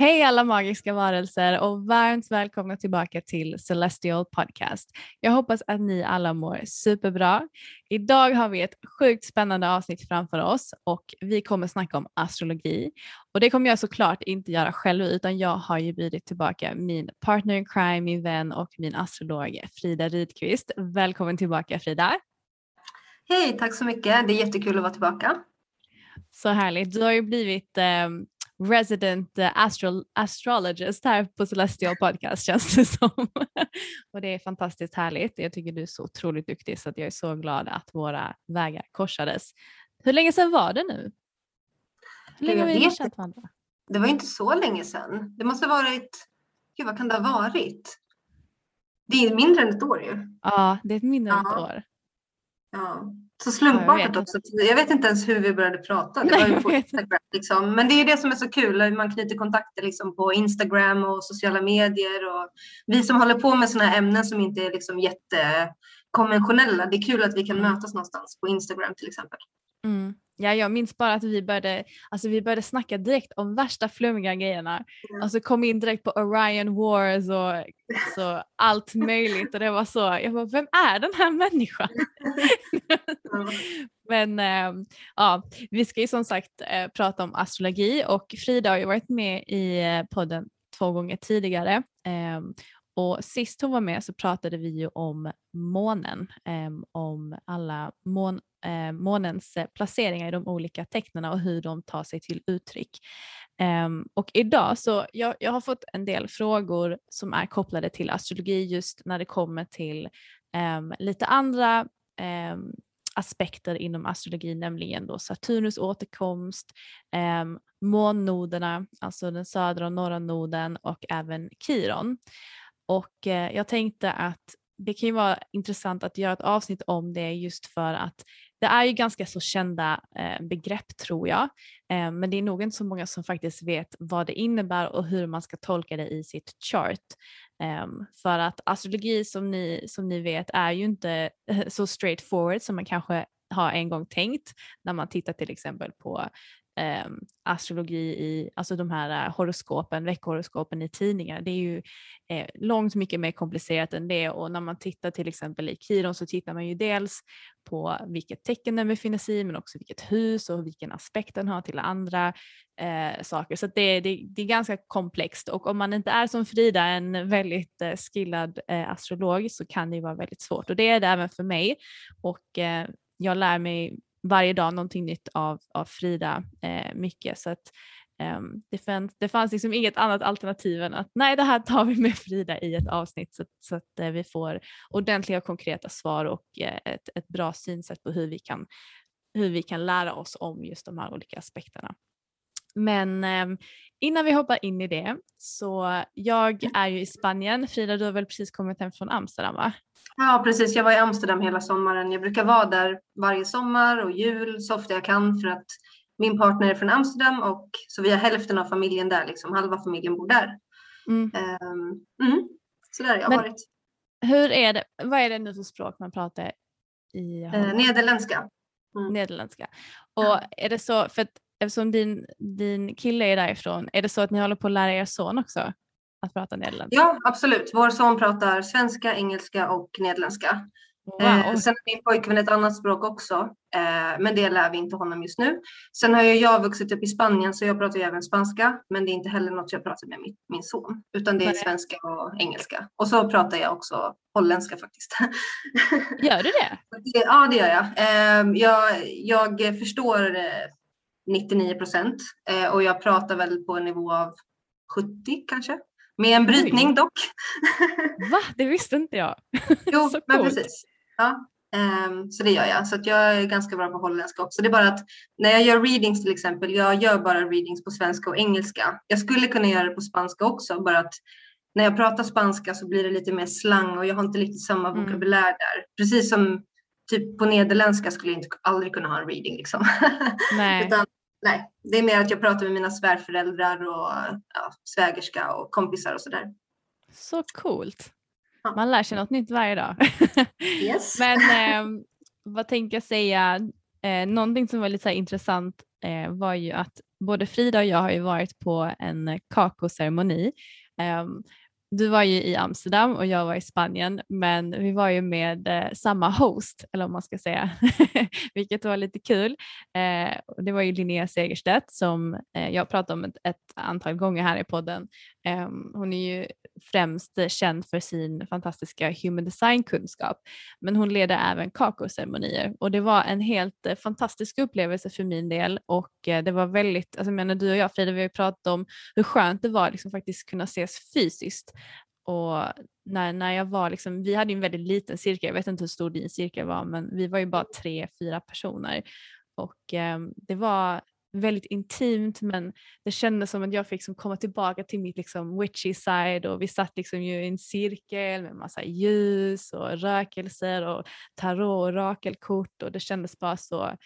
Hej alla magiska varelser och varmt välkomna tillbaka till Celestial Podcast. Jag hoppas att ni alla mår superbra. Idag har vi ett sjukt spännande avsnitt framför oss och vi kommer snacka om astrologi. Och det kommer jag såklart inte göra själv utan jag har ju bjudit tillbaka min partner in crime, min vän och min astrolog Frida Rydqvist. Välkommen tillbaka Frida! Hej, tack så mycket. Det är jättekul att vara tillbaka. Så härligt. Du har ju blivit eh, resident eh, astro astrologist här på Celestial Podcast känns det som. och det är fantastiskt härligt. Jag tycker du är så otroligt duktig så att jag är så glad att våra vägar korsades. Hur länge sedan var det nu? Hur länge har vi känt varandra? Det var inte så länge sedan. Det måste ha varit, gud vad kan det ha varit? Det är mindre än ett år ju. Ja, det är ett mindre än ett Ja. år. Ja. Så slumpartat också. Jag vet inte ens hur vi började prata. Det Nej, var på Instagram liksom. Men det är det som är så kul. Man knyter kontakter liksom på Instagram och sociala medier. Och vi som håller på med sådana här ämnen som inte är liksom jättekonventionella. Det är kul att vi kan mötas någonstans på Instagram till exempel. Mm. Ja, jag minns bara att vi började, alltså vi började snacka direkt om värsta flummiga grejerna. Mm. Alltså kom in direkt på Orion Wars och så allt möjligt och det var så, jag bara, vem är den här människan? Men eh, ja, vi ska ju som sagt eh, prata om astrologi och Frida har ju varit med i eh, podden två gånger tidigare. Ehm, och sist hon var med så pratade vi ju om månen, ehm, om alla mån, eh, månens eh, placeringar i de olika tecknen och hur de tar sig till uttryck. Ehm, och idag så jag, jag har fått en del frågor som är kopplade till astrologi just när det kommer till ehm, lite andra ehm, aspekter inom astrologi, nämligen då Saturnus återkomst, eh, månnoderna, alltså den södra och norra noden och även Kiron. Och eh, jag tänkte att det kan ju vara intressant att göra ett avsnitt om det just för att det är ju ganska så kända eh, begrepp tror jag, eh, men det är nog inte så många som faktiskt vet vad det innebär och hur man ska tolka det i sitt chart. Ehm, för att astrologi som ni, som ni vet är ju inte eh, så straightforward som man kanske har en gång tänkt när man tittar till exempel på eh, astrologi i, alltså de här eh, horoskopen, veckohoroskopen i tidningar. Det är ju eh, långt mycket mer komplicerat än det och när man tittar till exempel i Kiron så tittar man ju dels på vilket tecken den befinner sig i men också vilket hus och vilken aspekt den har till andra eh, saker. Så att det, det, det är ganska komplext och om man inte är som Frida en väldigt eh, skillad eh, astrolog så kan det ju vara väldigt svårt och det är det även för mig och eh, jag lär mig varje dag någonting nytt av, av Frida eh, mycket så att eh, det, fanns, det fanns liksom inget annat alternativ än att nej det här tar vi med Frida i ett avsnitt så, så att eh, vi får ordentliga och konkreta svar och eh, ett, ett bra synsätt på hur vi, kan, hur vi kan lära oss om just de här olika aspekterna. Men um, innan vi hoppar in i det så jag är ju i Spanien. Frida du har väl precis kommit hem från Amsterdam va? Ja precis, jag var i Amsterdam hela sommaren. Jag brukar vara där varje sommar och jul så ofta jag kan för att min partner är från Amsterdam och så vi har hälften av familjen där, liksom halva familjen bor där. Mm. Um, mm, så där har jag Men, varit. Hur är det, vad är det nu för språk man pratar i uh, Nederländska. Mm. Nederländska. Och ja. är det så, för att eftersom din, din kille är därifrån, är det så att ni håller på att lära er son också att prata nederländska? Ja, absolut. Vår son pratar svenska, engelska och nederländska. Wow. Eh, sen har min pojkvän ett annat språk också, eh, men det lär vi inte honom just nu. Sen har jag vuxit upp i Spanien så jag pratar ju även spanska, men det är inte heller något jag pratar med min, min son, utan det är Nej. svenska och engelska. Och så pratar jag också holländska faktiskt. Gör du det? ja, det gör jag. Eh, jag, jag förstår 99 procent eh, och jag pratar väl på en nivå av 70 kanske. Med en brytning Oj. dock. Va? Det visste inte jag. Jo, men precis. Ja, um, så det gör jag. Så att jag är ganska bra på holländska också. Det är bara att när jag gör readings till exempel, jag gör bara readings på svenska och engelska. Jag skulle kunna göra det på spanska också, bara att när jag pratar spanska så blir det lite mer slang och jag har inte riktigt samma mm. vokabulär där. Precis som typ på nederländska skulle jag inte, aldrig kunna ha en reading liksom. Nej. Utan nej, det är mer att jag pratar med mina svärföräldrar och ja, svägerska och kompisar och sådär. Så coolt. Ja. Man lär sig något nytt varje dag. Yes. Men eh, vad tänker jag säga, eh, någonting som var lite så intressant eh, var ju att både Frida och jag har ju varit på en kakoceremoni eh, du var ju i Amsterdam och jag var i Spanien men vi var ju med eh, samma host eller om man ska säga vilket var lite kul. Eh, det var ju Linnea Segerstedt som eh, jag pratat om ett, ett, antal gånger här i podden. Ehm, hon är ju främst känd för sin fantastiska human design-kunskap men hon leder även kakoceremonier. Och det var en helt eh, fantastisk upplevelse för min del och eh, det var väldigt, alltså jag menar du och jag Frida vi har ju pratat om hur skönt det var liksom faktiskt kunna ses fysiskt. Och när, när jag var liksom, vi hade ju en väldigt liten cirkel, jag vet inte hur stor din cirkel var men vi var ju bara tre, fyra personer. Och eh, det var väldigt intimt men det kändes som att jag fick liksom komma tillbaka till mitt liksom witchy side och vi satt liksom ju i en cirkel med massa ljus och rökelser och tarot och rakelkort och det kändes bara så,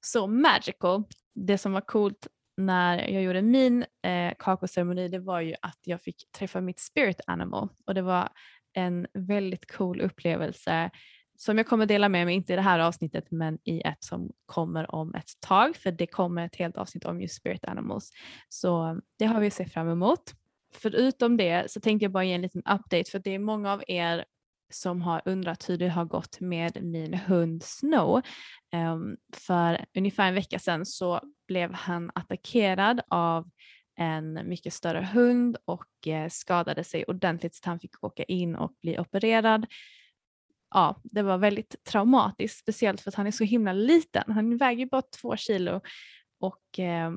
så magical. Det som var coolt när jag gjorde min eh, kakoceremoni det var ju att jag fick träffa mitt spirit animal och det var en väldigt cool upplevelse som jag kommer dela med mig, inte i det här avsnittet men i ett som kommer om ett tag för det kommer ett helt avsnitt om just spirit animals. Så det har vi att se fram emot. Förutom det så tänkte jag bara ge en liten update för det är många av er som har undrat hur det har gått med min hund Snow. Um, för ungefär en vecka sedan så blev han attackerad av en mycket större hund och eh, skadade sig ordentligt så han fick åka in och bli opererad ja, det var väldigt traumatiskt, speciellt för att han är så himla liten. Han väger bara två kilo och eh,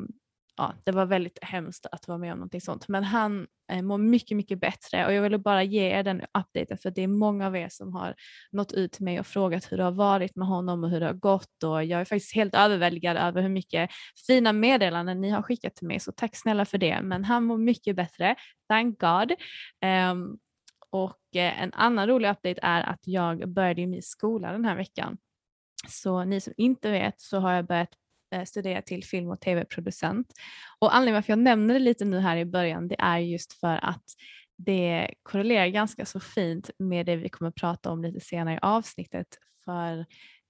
ja, det var väldigt hemskt att vara med om någonting sånt. Men han eh, mår mycket, mycket bättre och jag ville bara ge er den updaten för det är många av er som har nått ut till mig och frågat hur det har varit med honom och hur det har gått och jag är faktiskt helt överväldigad över hur mycket fina meddelanden ni har skickat till mig så tack snälla för det. Men han mår mycket bättre, thank God. Um, och eh, en annan rolig update är att jag började i min skola den här veckan. Så ni som inte vet så har jag börjat eh, studera till film och tv-producent. Och anledningen varför jag nämner det lite nu här i början det är just för att det korrelerar ganska så fint med det vi kommer prata om lite senare i avsnittet. För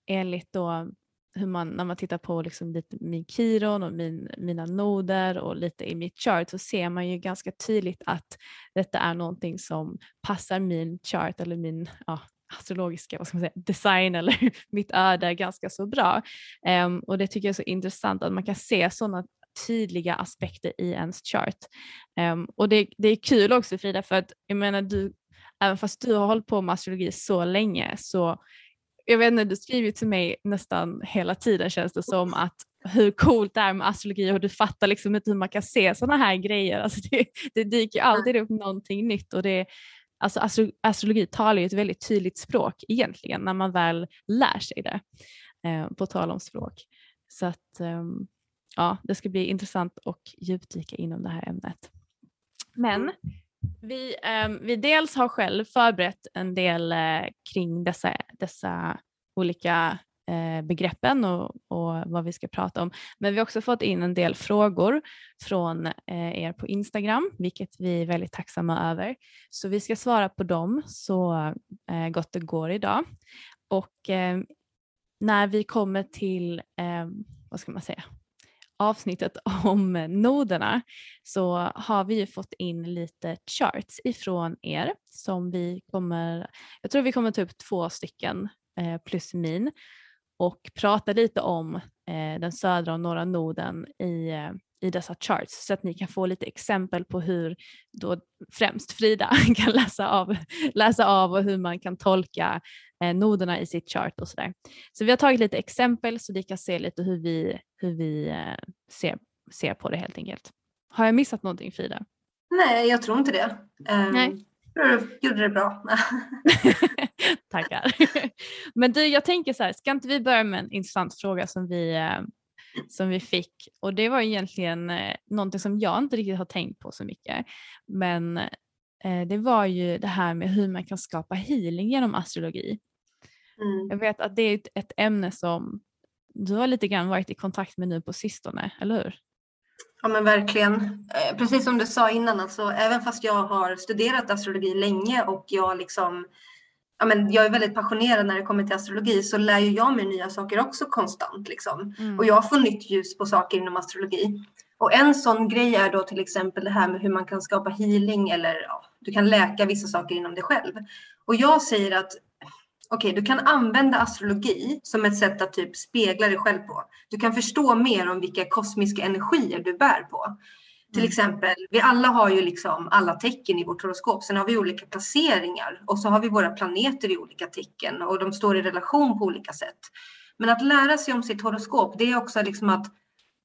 enligt då hur man, när man tittar på liksom lite min kiron och min, mina noder och lite i mitt chart så ser man ju ganska tydligt att detta är någonting som passar min chart eller min ja, astrologiska vad ska man säga, design eller mitt öde ganska så bra. Um, och det tycker jag är så intressant att man kan se sådana tydliga aspekter i ens chart. Um, och det, det är kul också Frida för att jag menar du, även fast du har hållit på med astrologi så länge så jag vet inte, du skriver till mig nästan hela tiden känns det som att hur coolt det är med astrologi och du fattar liksom inte hur man kan se sådana här grejer. Alltså det, det dyker alltid upp någonting nytt och det, alltså astro, astrologi talar ju ett väldigt tydligt språk egentligen när man väl lär sig det, eh, på tal om språk. Så att eh, ja, det ska bli intressant att djupdyka inom det här ämnet. Men vi, eh, vi dels har själv förberett en del eh, kring dessa, dessa olika eh, begreppen och, och, vad vi ska prata om. Men vi har också fått in en del frågor från eh, er på Instagram, vilket vi är väldigt tacksamma över. Så vi ska svara på dem så eh, gott det går idag. Och eh, när vi kommer till, eh, vad ska man säga, avsnittet om noderna så har vi ju fått in lite charts ifrån er som vi kommer, jag tror vi kommer ta upp två stycken eh, plus min och prata lite om eh, den södra och norra noden i, eh, i dessa charts så att ni kan få lite exempel på hur då främst Frida kan läsa av, läsa av och hur man kan tolka noderna i sitt chart och sådär. Så vi har tagit lite exempel så ni kan se lite hur vi, hur vi eh, ser, ser på det helt enkelt. Har jag missat någonting Frida? Nej, jag tror inte det. Um, Nej. Du gjorde det bra. Tackar. Men du, jag tänker så här, ska inte vi börja med en intressant fråga som vi, eh, som vi fick och det var egentligen eh, någonting som jag inte riktigt har tänkt på så mycket. Men eh, det var ju det här med hur man kan skapa healing genom astrologi. Mm. Jag vet att det är ett ämne som du har lite grann varit i kontakt med nu på sistone, eller hur? Ja men verkligen. Eh, precis som du sa innan, alltså, även fast jag har studerat astrologi länge och jag liksom Ja, men jag är väldigt passionerad när det kommer till astrologi så lär ju jag mig nya saker också konstant. Liksom. Mm. Och jag får nytt ljus på saker inom astrologi. Och en sån grej är då till exempel det här med hur man kan skapa healing eller ja, du kan läka vissa saker inom dig själv. Och jag säger att okej, okay, du kan använda astrologi som ett sätt att typ spegla dig själv på. Du kan förstå mer om vilka kosmiska energier du bär på. Till mm. exempel, vi alla har ju liksom alla tecken i vårt horoskop. Sen har vi olika placeringar och så har vi våra planeter i olika tecken och de står i relation på olika sätt. Men att lära sig om sitt horoskop, det är också liksom att,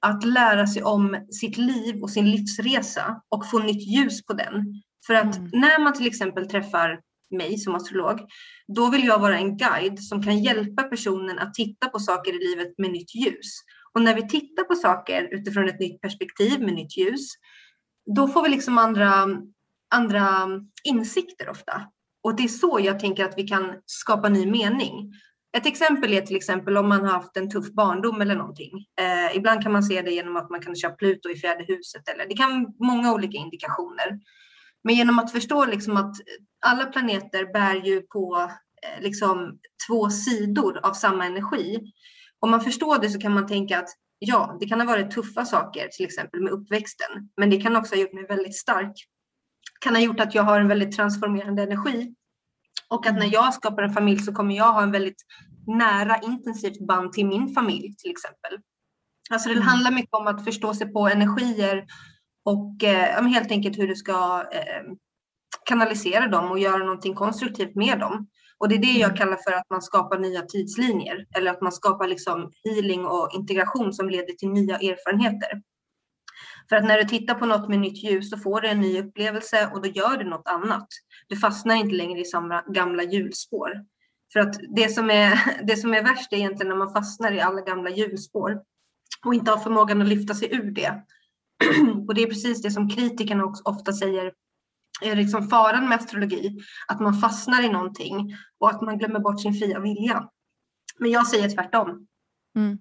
att lära sig om sitt liv och sin livsresa och få nytt ljus på den. För att mm. när man till exempel träffar mig som astrolog, då vill jag vara en guide som kan hjälpa personen att titta på saker i livet med nytt ljus. Och när vi tittar på saker utifrån ett nytt perspektiv med nytt ljus, då får vi liksom andra, andra insikter ofta. Och det är så jag tänker att vi kan skapa ny mening. Ett exempel är till exempel om man har haft en tuff barndom eller någonting. Eh, ibland kan man se det genom att man kan köpa Pluto i fjärde huset eller det kan många olika indikationer. Men genom att förstå liksom att alla planeter bär ju på eh, liksom två sidor av samma energi. Om man förstår det så kan man tänka att ja, det kan ha varit tuffa saker, till exempel med uppväxten, men det kan också ha gjort mig väldigt stark. kan ha gjort att jag har en väldigt transformerande energi och att när jag skapar en familj så kommer jag ha en väldigt nära intensivt band till min familj till exempel. Alltså det mm. handlar mycket om att förstå sig på energier och eh, helt enkelt hur du ska eh, kanalisera dem och göra någonting konstruktivt med dem. Och det är det jag mm. kallar för att man skapar nya tidslinjer eller att man skapar liksom healing och integration som leder till nya erfarenheter. För att när du tittar på något med nytt ljus så får du en ny upplevelse och då gör du något annat. Du fastnar inte längre i samma gamla hjulspår. För att det som är, det som är värst är egentligen när man fastnar i alla gamla hjulspår och inte har förmågan att lyfta sig ur det. och det är precis det som kritikerna också ofta säger är liksom faran med astrologi, att man fastnar i någonting och att man glömmer bort sin fria vilja. Men jag säger tvärtom. Mm.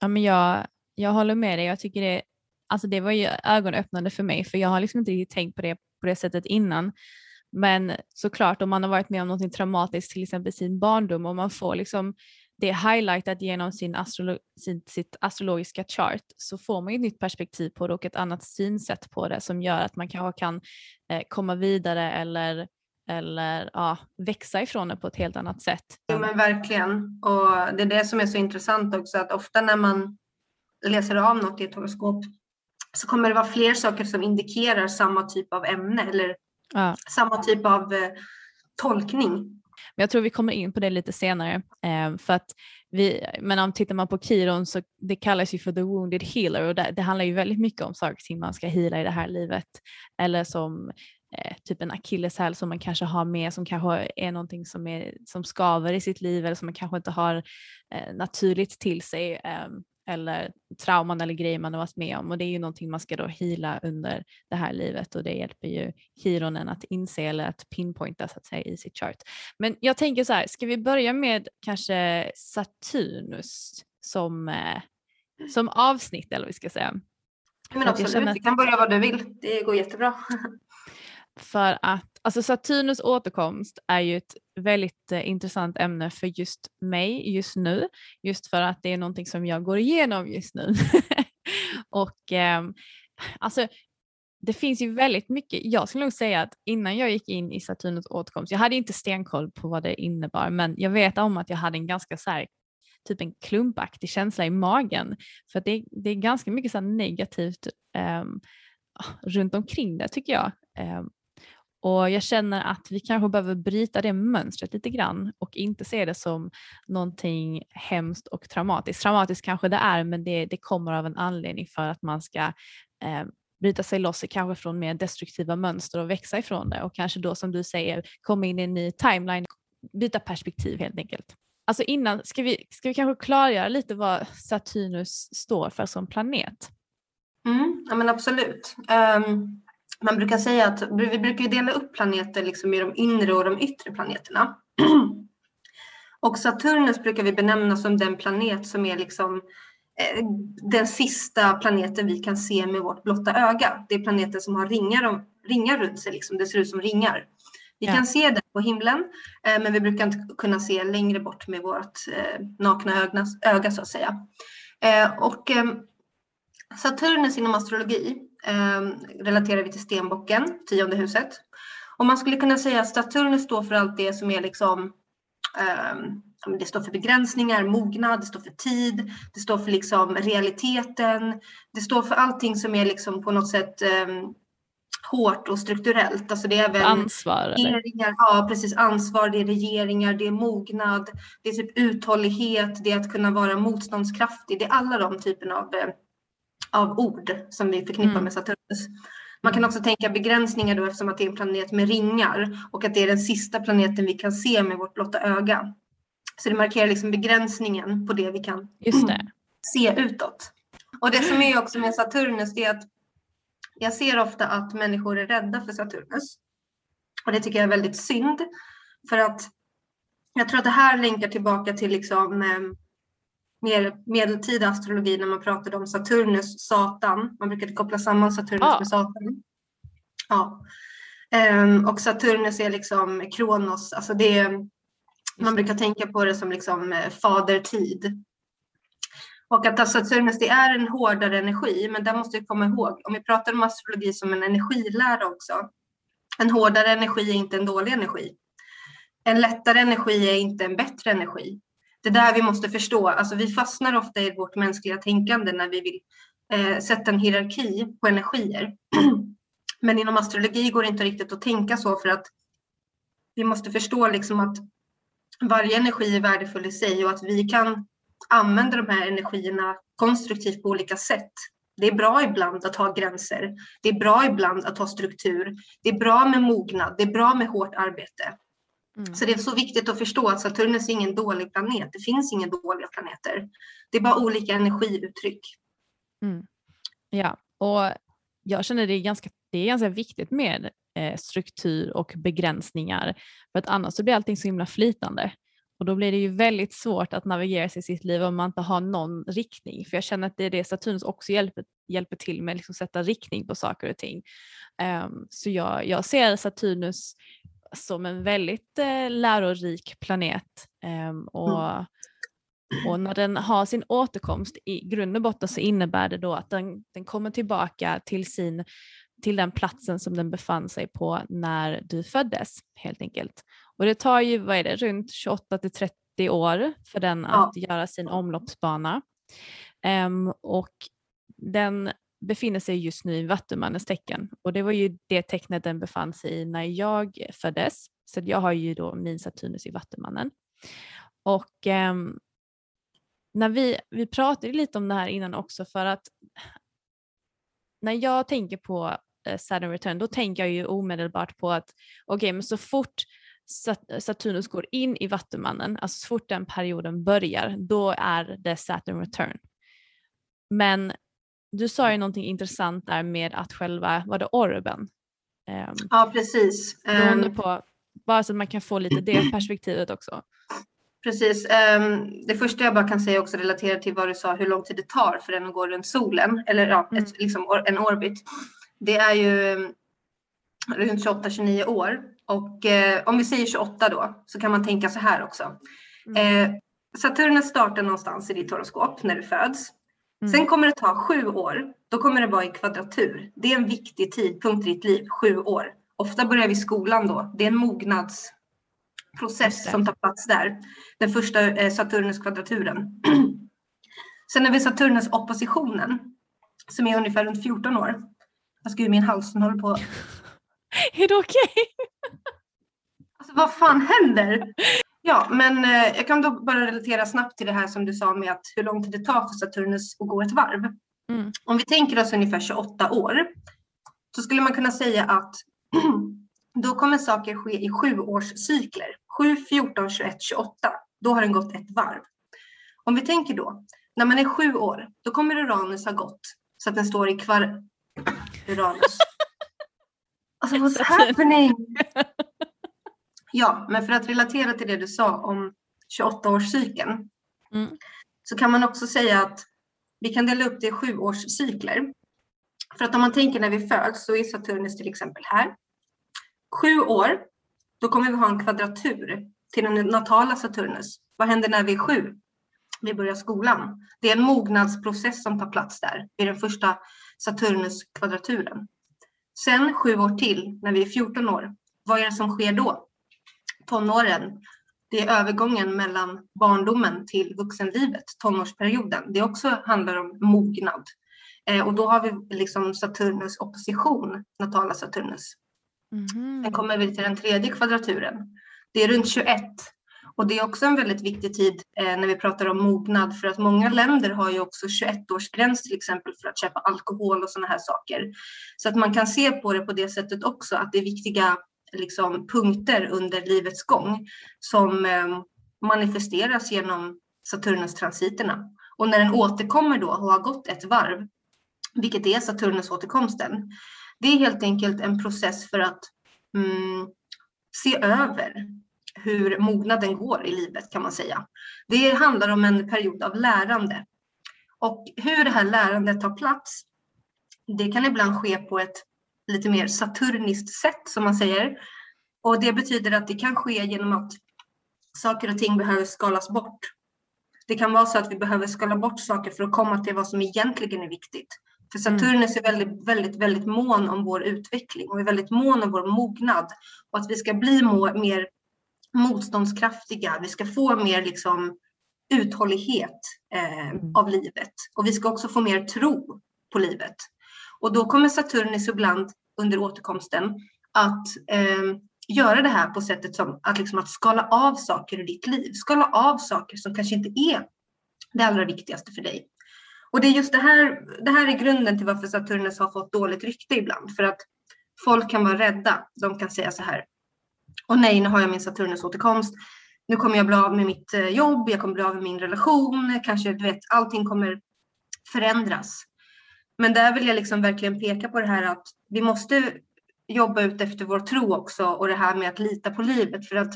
Ja, men jag, jag håller med dig. Jag tycker det, alltså det var ju ögonöppnande för mig för jag har liksom inte tänkt på det på det sättet innan. Men såklart om man har varit med om något traumatiskt, till exempel sin barndom och man får liksom det är highlightat genom sin astrolo sin, sitt astrologiska chart så får man ett nytt perspektiv på det och ett annat synsätt på det som gör att man kanske kan eh, komma vidare eller, eller ja, växa ifrån det på ett helt annat sätt. Ja men verkligen och det är det som är så intressant också att ofta när man läser av något i ett horoskop så kommer det vara fler saker som indikerar samma typ av ämne eller ja. samma typ av eh, tolkning men jag tror vi kommer in på det lite senare. Eh, för att vi, men om tittar man på Kiron så det kallas ju för the wounded healer och det, det handlar ju väldigt mycket om saker som man ska hila i det här livet. Eller som eh, typ en akilleshäl som man kanske har med som kanske är någonting som, är, som skaver i sitt liv eller som man kanske inte har eh, naturligt till sig. Eh, eller trauman eller grejer man har varit med om och det är ju någonting man ska då hila under det här livet och det hjälper ju Kironen att inse eller att pinpointa så att säga i sitt chart. Men jag tänker så här, ska vi börja med kanske Saturnus som, eh, som avsnitt eller vad vi ska säga. Men absolut, att... vi kan börja vad du vill. Det går jättebra. för att alltså Saturnus återkomst är ju ett väldigt eh, intressant ämne för just mig just nu, just för att det är någonting som jag går igenom just nu. och eh, alltså det finns ju väldigt mycket, jag skulle nog säga att innan jag gick in i Saturnus återkomst, jag hade inte stenkoll på vad det innebar, men jag vet om att jag hade en ganska så här, typ en klumpaktig känsla i magen, för att det, det är ganska mycket så negativt eh, runt omkring det tycker jag. Ehm, och jag känner att vi kanske behöver bryta det mönstret lite grann och inte se det som någonting hemskt och traumatiskt. Traumatiskt kanske det är men det, det kommer av en anledning för att man ska eh, bryta sig loss kanske från mer destruktiva mönster och växa ifrån det och kanske då som du säger komma in i en ny timeline, byta perspektiv helt enkelt. Alltså innan, ska vi, ska vi kanske klargöra lite vad Saturnus står för som planet? Mm, ja men absolut. Um, man brukar säga att vi brukar dela upp planeter liksom i de inre och de yttre planeterna. och Saturnus brukar vi benämna som den planet som är liksom eh, den sista planeten vi kan se med vårt blotta öga. Det är planeten som har ringar, ringar runt sig, liksom. det ser ut som ringar. Vi ja. kan se den på himlen, eh, men vi brukar inte kunna se längre bort med vårt eh, nakna öga, öga så att säga. och Saturnus inom astrologi relaterar vi till stenbocken, tionde huset. Och man skulle kunna säga att Saturnus står för allt det som är liksom eh, det står för begränsningar, mognad, det står för tid, det står för liksom realiteten, det står för allting som är liksom på något sätt eh, hårt och strukturellt. Alltså det är även ansvar? Regeringar, ja, precis. Ansvar, det är regeringar, det är mognad, det är typ uthållighet, det är att kunna vara motståndskraftig. Det är alla de typerna av eh, av ord som vi förknippar mm. med Saturnus. Man kan också tänka begränsningar då eftersom att det är en planet med ringar och att det är den sista planeten vi kan se med vårt blotta öga. Så det markerar liksom begränsningen på det vi kan det. se utåt. Och det som är också med Saturnus det är att jag ser ofta att människor är rädda för Saturnus. Och det tycker jag är väldigt synd. För att jag tror att det här länkar tillbaka till liksom, ehm, mer medeltida astrologi när man pratade om Saturnus, Satan. Man brukade koppla samman Saturnus ah. med Satan. Ja. Um, och Saturnus är liksom Kronos, alltså det är, man brukar tänka på det som liksom eh, fadertid. Och att Saturnus det är en hårdare energi, men där måste vi komma ihåg, om vi pratar om astrologi som en energilära också, en hårdare energi är inte en dålig energi. En lättare energi är inte en bättre energi det där vi måste förstå. Alltså vi fastnar ofta i vårt mänskliga tänkande när vi vill eh, sätta en hierarki på energier. Men inom astrologi går det inte riktigt att tänka så för att vi måste förstå liksom att varje energi är värdefull i sig och att vi kan använda de här energierna konstruktivt på olika sätt. Det är bra ibland att ha gränser. Det är bra ibland att ha struktur. Det är bra med mognad. Det är bra med hårt arbete. Mm. Så det är så viktigt att förstå att Saturnus är ingen dålig planet. Det finns inga dåliga planeter. Det är bara olika energiuttryck. Mm. Ja, och jag känner det är ganska, det är ganska viktigt med eh, struktur och begränsningar för att annars så blir allting så himla flytande. Och då blir det ju väldigt svårt att navigera sig i sitt liv om man inte har någon riktning. För jag känner att det är det Saturnus också hjälper, hjälper till med, liksom sätta riktning på saker och ting. Um, så jag, jag ser Saturnus som en väldigt eh, lärorik planet. Eh, och, mm. och när den har sin återkomst i grund och botten så innebär det då att den, den kommer tillbaka till, sin, till den platsen som den befann sig på när du föddes helt enkelt. Och det tar ju, vad är det, runt 28 till 30 år för den att ja. göra sin omloppsbana. Um, och den befinner sig just nu i Vattumannens tecken och det var ju det tecknet den befann sig i när jag föddes. Så jag har ju då min Saturnus i Vattumannen. Och eh, när vi, vi pratade lite om det här innan också för att när jag tänker på eh, Saturn return då tänker jag ju omedelbart på att okej okay, men så fort Saturnus går in i Vattumannen, alltså så fort den perioden börjar, då är det Saturn return. Men du sa ju någonting intressant där med att själva, var det orben? Um, ja precis. Um, på, bara så att man kan få lite det perspektivet också. Precis. Um, det första jag bara kan säga också relaterat till vad du sa, hur lång tid det tar för den att gå runt solen, eller ja, mm. ett, liksom en orbit. Det är ju runt 28-29 år. Och eh, om vi säger 28 då, så kan man tänka så här också. Mm. Eh, Saturnus startar någonstans i ditt horoskop när du föds. Mm. Sen kommer det ta sju år. Då kommer det vara i kvadratur. Det är en viktig tidpunkt i ditt liv, sju år. Ofta börjar vi skolan då. Det är en mognadsprocess som tar plats där. Den första eh, Saturnus kvadraturen. Sen har vi Saturnus oppositionen som är ungefär runt 14 år. Jag ska ur min hals, håller på. är det okej? Okay? alltså vad fan händer? Ja, men eh, jag kan då bara relatera snabbt till det här som du sa med att hur lång tid det tar för Saturnus att gå ett varv. Mm. Om vi tänker oss ungefär 28 år så skulle man kunna säga att då kommer saker ske i sjuårscykler. 7, 14, 21, 28. Då har den gått ett varv. Om vi tänker då, när man är sju år, då kommer Uranus ha gått så att den står i kvar... Uranus. Alltså what's happening? Ja, men för att relatera till det du sa om 28-årscykeln mm. så kan man också säga att vi kan dela upp det i sjuårscykler. För att om man tänker när vi föds så är Saturnus till exempel här. Sju år, då kommer vi ha en kvadratur till den natala Saturnus. Vad händer när vi är sju? Vi börjar skolan. Det är en mognadsprocess som tar plats där i den första Saturnus-kvadraturen. Sen sju år till, när vi är 14 år, vad är det som sker då? Tonåren, det är övergången mellan barndomen till vuxenlivet, tonårsperioden. Det också handlar om mognad. Eh, och då har vi liksom Saturnus opposition, natala Saturnus. Mm. Sen kommer vi till den tredje kvadraturen. Det är runt 21 och det är också en väldigt viktig tid eh, när vi pratar om mognad för att många länder har ju också 21-årsgräns till exempel för att köpa alkohol och sådana här saker. Så att man kan se på det på det sättet också att det är viktiga liksom, punkter under livets gång som eh, manifesteras genom Saturnus-transiterna. Och när den återkommer då och har gått ett varv, vilket är Saturnus-återkomsten, det är helt enkelt en process för att mm, se över hur mognaden går i livet kan man säga. Det handlar om en period av lärande. Och hur det här lärandet tar plats, det kan ibland ske på ett lite mer saturniskt sätt som man säger. Och det betyder att det kan ske genom att saker och ting behöver skalas bort. Det kan vara så att vi behöver skala bort saker för att komma till vad som egentligen är viktigt. För mm. Saturnus är väldigt, väldigt, väldigt mån om vår utveckling och är väldigt mån om vår mognad och att vi ska bli mer motståndskraftiga. Vi ska få mer liksom uthållighet eh, mm. av livet och vi ska också få mer tro på livet. Och då kommer Saturnus ibland under återkomsten att eh, göra det här på sättet som att, liksom, att skala av saker i ditt liv. Skala av saker som kanske inte är det allra viktigaste för dig. Och det är just det här, det här är grunden till varför Saturnus har fått dåligt rykte ibland. För att folk kan vara rädda. De kan säga så här. Och nej, nu har jag min Saturnus återkomst. Nu kommer jag bli av med mitt eh, jobb, jag kommer bli av med min relation, kanske du vet, allting kommer förändras. Men där vill jag liksom verkligen peka på det här att vi måste jobba ut efter vår tro också och det här med att lita på livet för att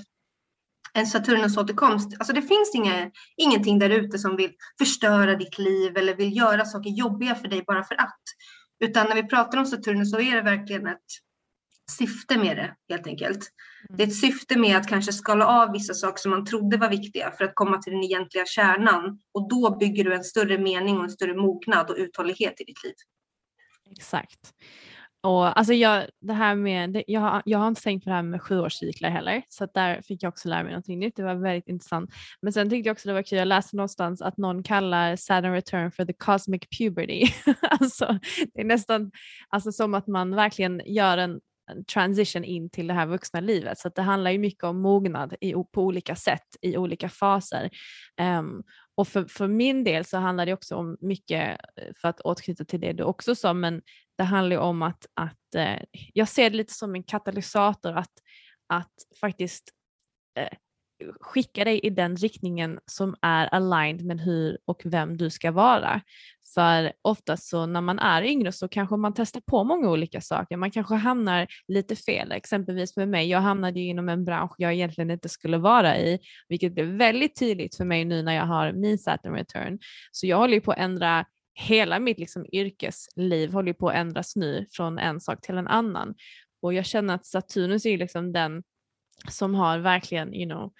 en Saturnus återkomst, alltså det finns inga, ingenting där ute som vill förstöra ditt liv eller vill göra saker jobbiga för dig bara för att. Utan när vi pratar om Saturnus så är det verkligen ett syfte med det helt enkelt. Det är ett syfte med att kanske skala av vissa saker som man trodde var viktiga för att komma till den egentliga kärnan och då bygger du en större mening och en större mognad och uthållighet i ditt liv. Exakt. Och, alltså jag, det här med, jag, har, jag har inte tänkt på det här med sjuårscyklar heller så där fick jag också lära mig någonting nytt. Det var väldigt intressant. Men sen tyckte jag också det var kul, jag läste någonstans att någon kallar Saturn return for the cosmic puberty. alltså, det är nästan alltså, som att man verkligen gör en transition in till det här vuxna livet. Så det handlar ju mycket om mognad i, på olika sätt i olika faser. Um, och för, för min del så handlar det också om mycket, eh, för att återknyta till det du också sa, men det handlar ju om att, att eh, jag ser det lite som en katalysator att, att faktiskt eh, skicka dig i den riktningen som är aligned med hur och vem du ska vara. För oftast så när man är yngre så kanske man testar på många olika saker. Man kanske hamnar lite fel, exempelvis med mig. Jag hamnade ju inom en bransch jag egentligen inte skulle vara i, vilket blev väldigt tydligt för mig nu när jag har min Saturn return. Så jag håller ju på att ändra hela mitt liksom yrkesliv håller på att ändras nu från en sak till en annan. Och jag känner att Saturnus är liksom den som har verkligen you know,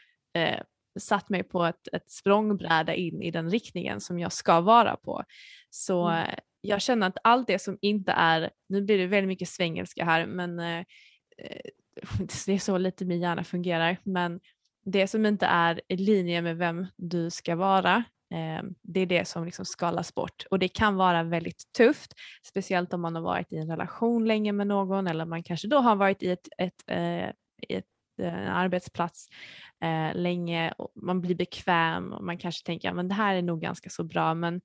eh, satt mig på ett, ett språngbräda in i den riktningen som jag ska vara på. Så mm. Eh, jag känner att allt det som inte är, nu blir det väldigt mycket svengelska här, men eh, det är så lite min hjärna fungerar, men det som inte är i linje med vem du ska vara, eh, det är det som liksom skalas bort och det kan vara väldigt tufft, speciellt om man har varit i en relation länge med någon eller man kanske då har varit i ett, ett, eh, ett en eh, arbetsplats eh, länge och man blir bekväm och man kanske tänker att ja, det här är nog ganska så bra. Men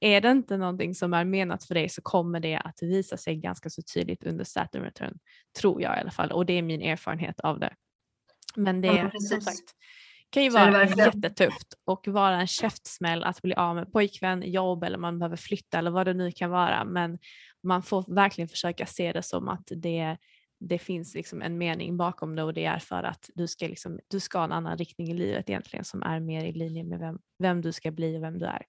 är det inte någonting som är menat för dig så kommer det att visa sig ganska så tydligt under Saturn return, tror jag i alla fall. Och det är min erfarenhet av det. Men det ja, som sagt kan ju vara jättetufft och vara en käftsmäll att bli av med pojkvän, jobb eller man behöver flytta eller vad det nu kan vara. Men man får verkligen försöka se det som att det det finns liksom en mening bakom det och det är för att du ska, liksom, du ska ha en annan riktning i livet egentligen som är mer i linje med vem, vem du ska bli och vem du är.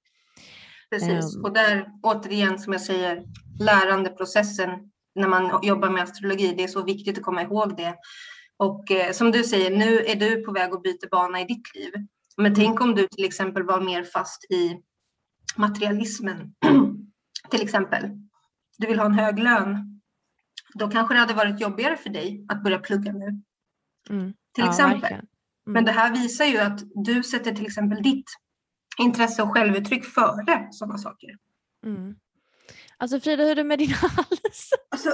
Precis, um, och där återigen som jag säger, lärandeprocessen när man jobbar med astrologi, det är så viktigt att komma ihåg det. Och eh, som du säger, nu är du på väg att byta bana i ditt liv. Men tänk om du till exempel var mer fast i materialismen, till exempel. Du vill ha en hög lön, då kanske det hade varit jobbigare för dig att börja plugga nu. Mm. Till ja, exempel. Mm. Men det här visar ju att du sätter till exempel ditt intresse och självuttryck före sådana saker. Mm. Alltså Frida, hur är det med din hals? Alltså,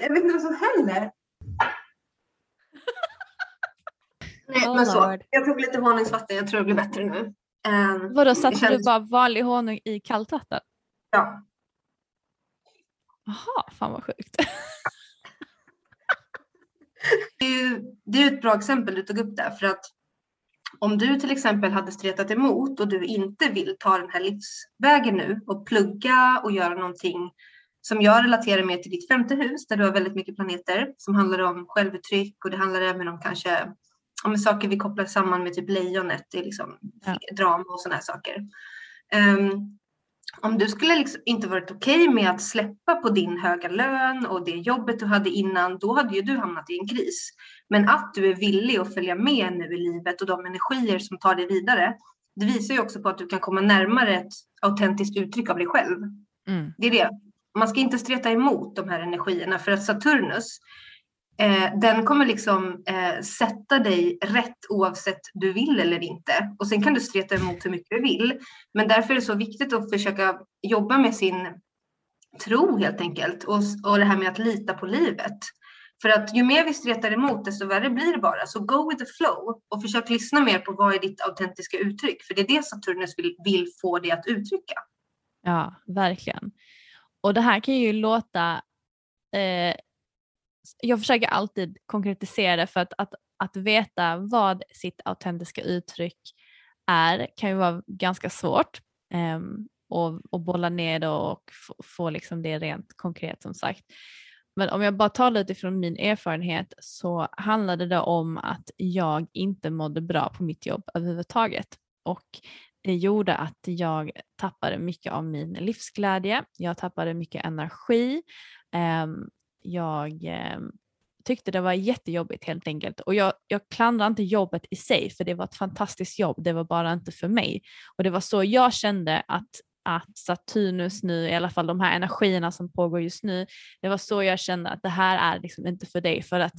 jag vet inte vad som händer. Nej, oh men så. Jag tog lite honungsvatten, jag tror det blir bättre nu. Um, Vadå, satte känns... du bara vanlig honung i kallt vatten? Ja. Jaha, fan vad sjukt. det, är ett bra exempel du tog upp där för att om du till exempel hade stretat emot och du inte vill ta den här livsvägen nu och plugga och göra någonting som jag relaterar mer till ditt femte hus där du har väldigt mycket planeter som handlar om självuttryck och det handlar även om kanske om saker vi kopplar samman med typ lejonet, det är liksom ja. drama och sådana här saker. Um, om du skulle liksom inte varit okej okay med att släppa på din höga lön och det jobbet du hade innan, då hade ju du hamnat i en kris. Men att du är villig att följa med nu i livet och de energier som tar dig vidare, det visar ju också på att du kan komma närmare ett autentiskt uttryck av dig själv. Mm. Det är det. Man ska inte streta emot de här energierna för att Saturnus, eh, den kommer liksom eh, sätta dig rätt oavsett du vill eller inte. Och sen kan du streta emot hur mycket du vill. Men därför är det så viktigt att försöka jobba med sin tro helt enkelt och, och det här med att lita på livet. För att ju mer vi stretar emot desto värre blir det bara. Så go with the flow och försök lyssna mer på vad är ditt autentiska uttryck. För det är det Saturnus vill, vill få dig att uttrycka. Ja, verkligen. Och det här kan ju låta eh, jag försöker alltid konkretisera det för att, att, att veta vad sitt autentiska uttryck är kan ju vara ganska svårt um, och, och bolla ner det och få, få liksom det rent konkret som sagt. Men om jag bara talar utifrån min erfarenhet så handlade det om att jag inte mådde bra på mitt jobb överhuvudtaget och det gjorde att jag tappade mycket av min livsglädje. Jag tappade mycket energi. Um, jag eh, tyckte det var jättejobbigt helt enkelt. Och jag, jag klandrar inte jobbet i sig, för det var ett fantastiskt jobb. Det var bara inte för mig. Och det var så jag kände att, att Saturnus nu, i alla fall de här energierna som pågår just nu, det var så jag kände att det här är liksom inte för dig. För att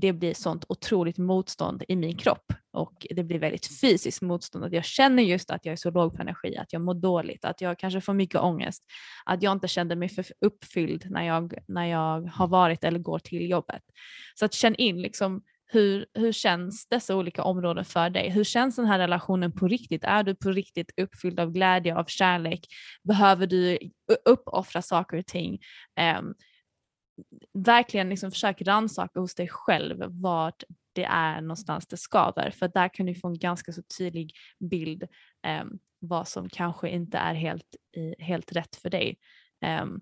det blir sånt otroligt motstånd i min kropp och det blir väldigt fysiskt motstånd. Att jag känner just att jag är så låg på energi, att jag mår dåligt, att jag kanske får mycket ångest, att jag inte kände mig för uppfylld när jag, när jag har varit eller går till jobbet. Så att känn in liksom hur, hur känns dessa olika områden för dig? Hur känns den här relationen på riktigt? Är du på riktigt uppfylld av glädje, av kärlek? Behöver du uppoffra saker och ting? Um, verkligen liksom försök rannsaka hos dig själv vart det är någonstans det skaver för där kan du få en ganska så tydlig bild um, vad som kanske inte är helt, helt rätt för dig. Um,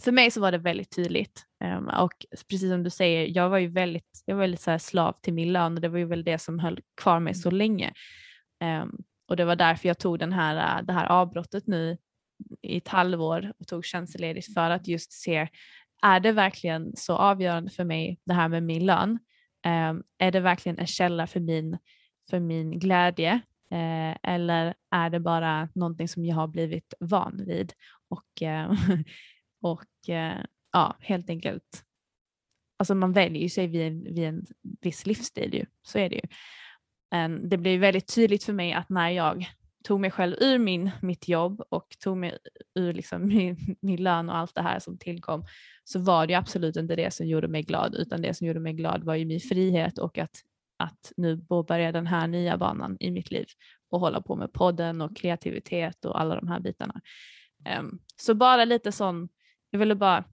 för mig så var det väldigt tydligt um, och precis som du säger, jag var ju väldigt, jag var väldigt så slav till min lön och det var ju väl det som höll kvar mig så länge. Um, och det var därför jag tog den här, det här avbrottet nu i ett halvår och tog tjänstledigt för att just se, är det verkligen så avgörande för mig det här med min lön? Ehm, är det verkligen en källa för min, för min glädje? Eh, eller är det bara någonting som jag har blivit van vid? Och eh, Och eh, ja, helt enkelt, alltså man väljer ju sig vid en, vid en viss livsstil ju, så är det ju. Ehm, det blev väldigt tydligt för mig att när jag tog mig själv ur min, mitt jobb och tog mig ur liksom min, min lön och allt det här som tillkom så var det absolut inte det som gjorde mig glad utan det som gjorde mig glad var ju min frihet och att, att nu påbörja den här nya banan i mitt liv och hålla på med podden och kreativitet och alla de här bitarna. Um, så bara lite sån jag ville bara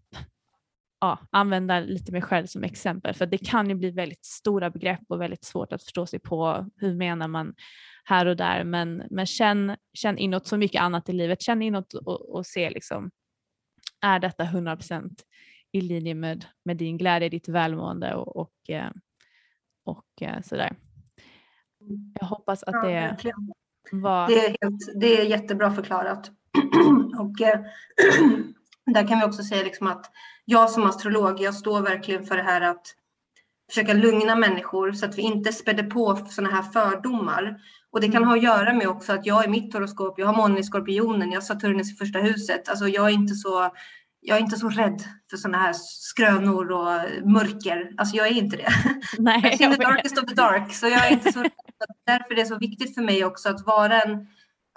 ja, använda lite mig själv som exempel för det kan ju bli väldigt stora begrepp och väldigt svårt att förstå sig på hur menar man här och där men, men känn, känn inåt så mycket annat i livet, känn inåt och, och se liksom är detta 100% i linje med, med din glädje, ditt välmående och, och, eh, och, eh, sådär. Jag hoppas att det ja, var... Det är, helt, det är jättebra förklarat. och eh, där kan vi också säga liksom att jag som astrolog, jag står verkligen för det här att försöka lugna människor så att vi inte spädde på sådana här fördomar. Och det kan mm. ha att göra med också att jag i mitt horoskop, jag har månen i skorpionen, jag har Saturnus i första huset. Alltså jag är inte så, jag är inte så rädd för sådana här skrönor och mörker. Alltså jag är inte det. Nej, jag är the darkest of the dark, så jag är inte så rädd. Därför är det så viktigt för mig också att vara en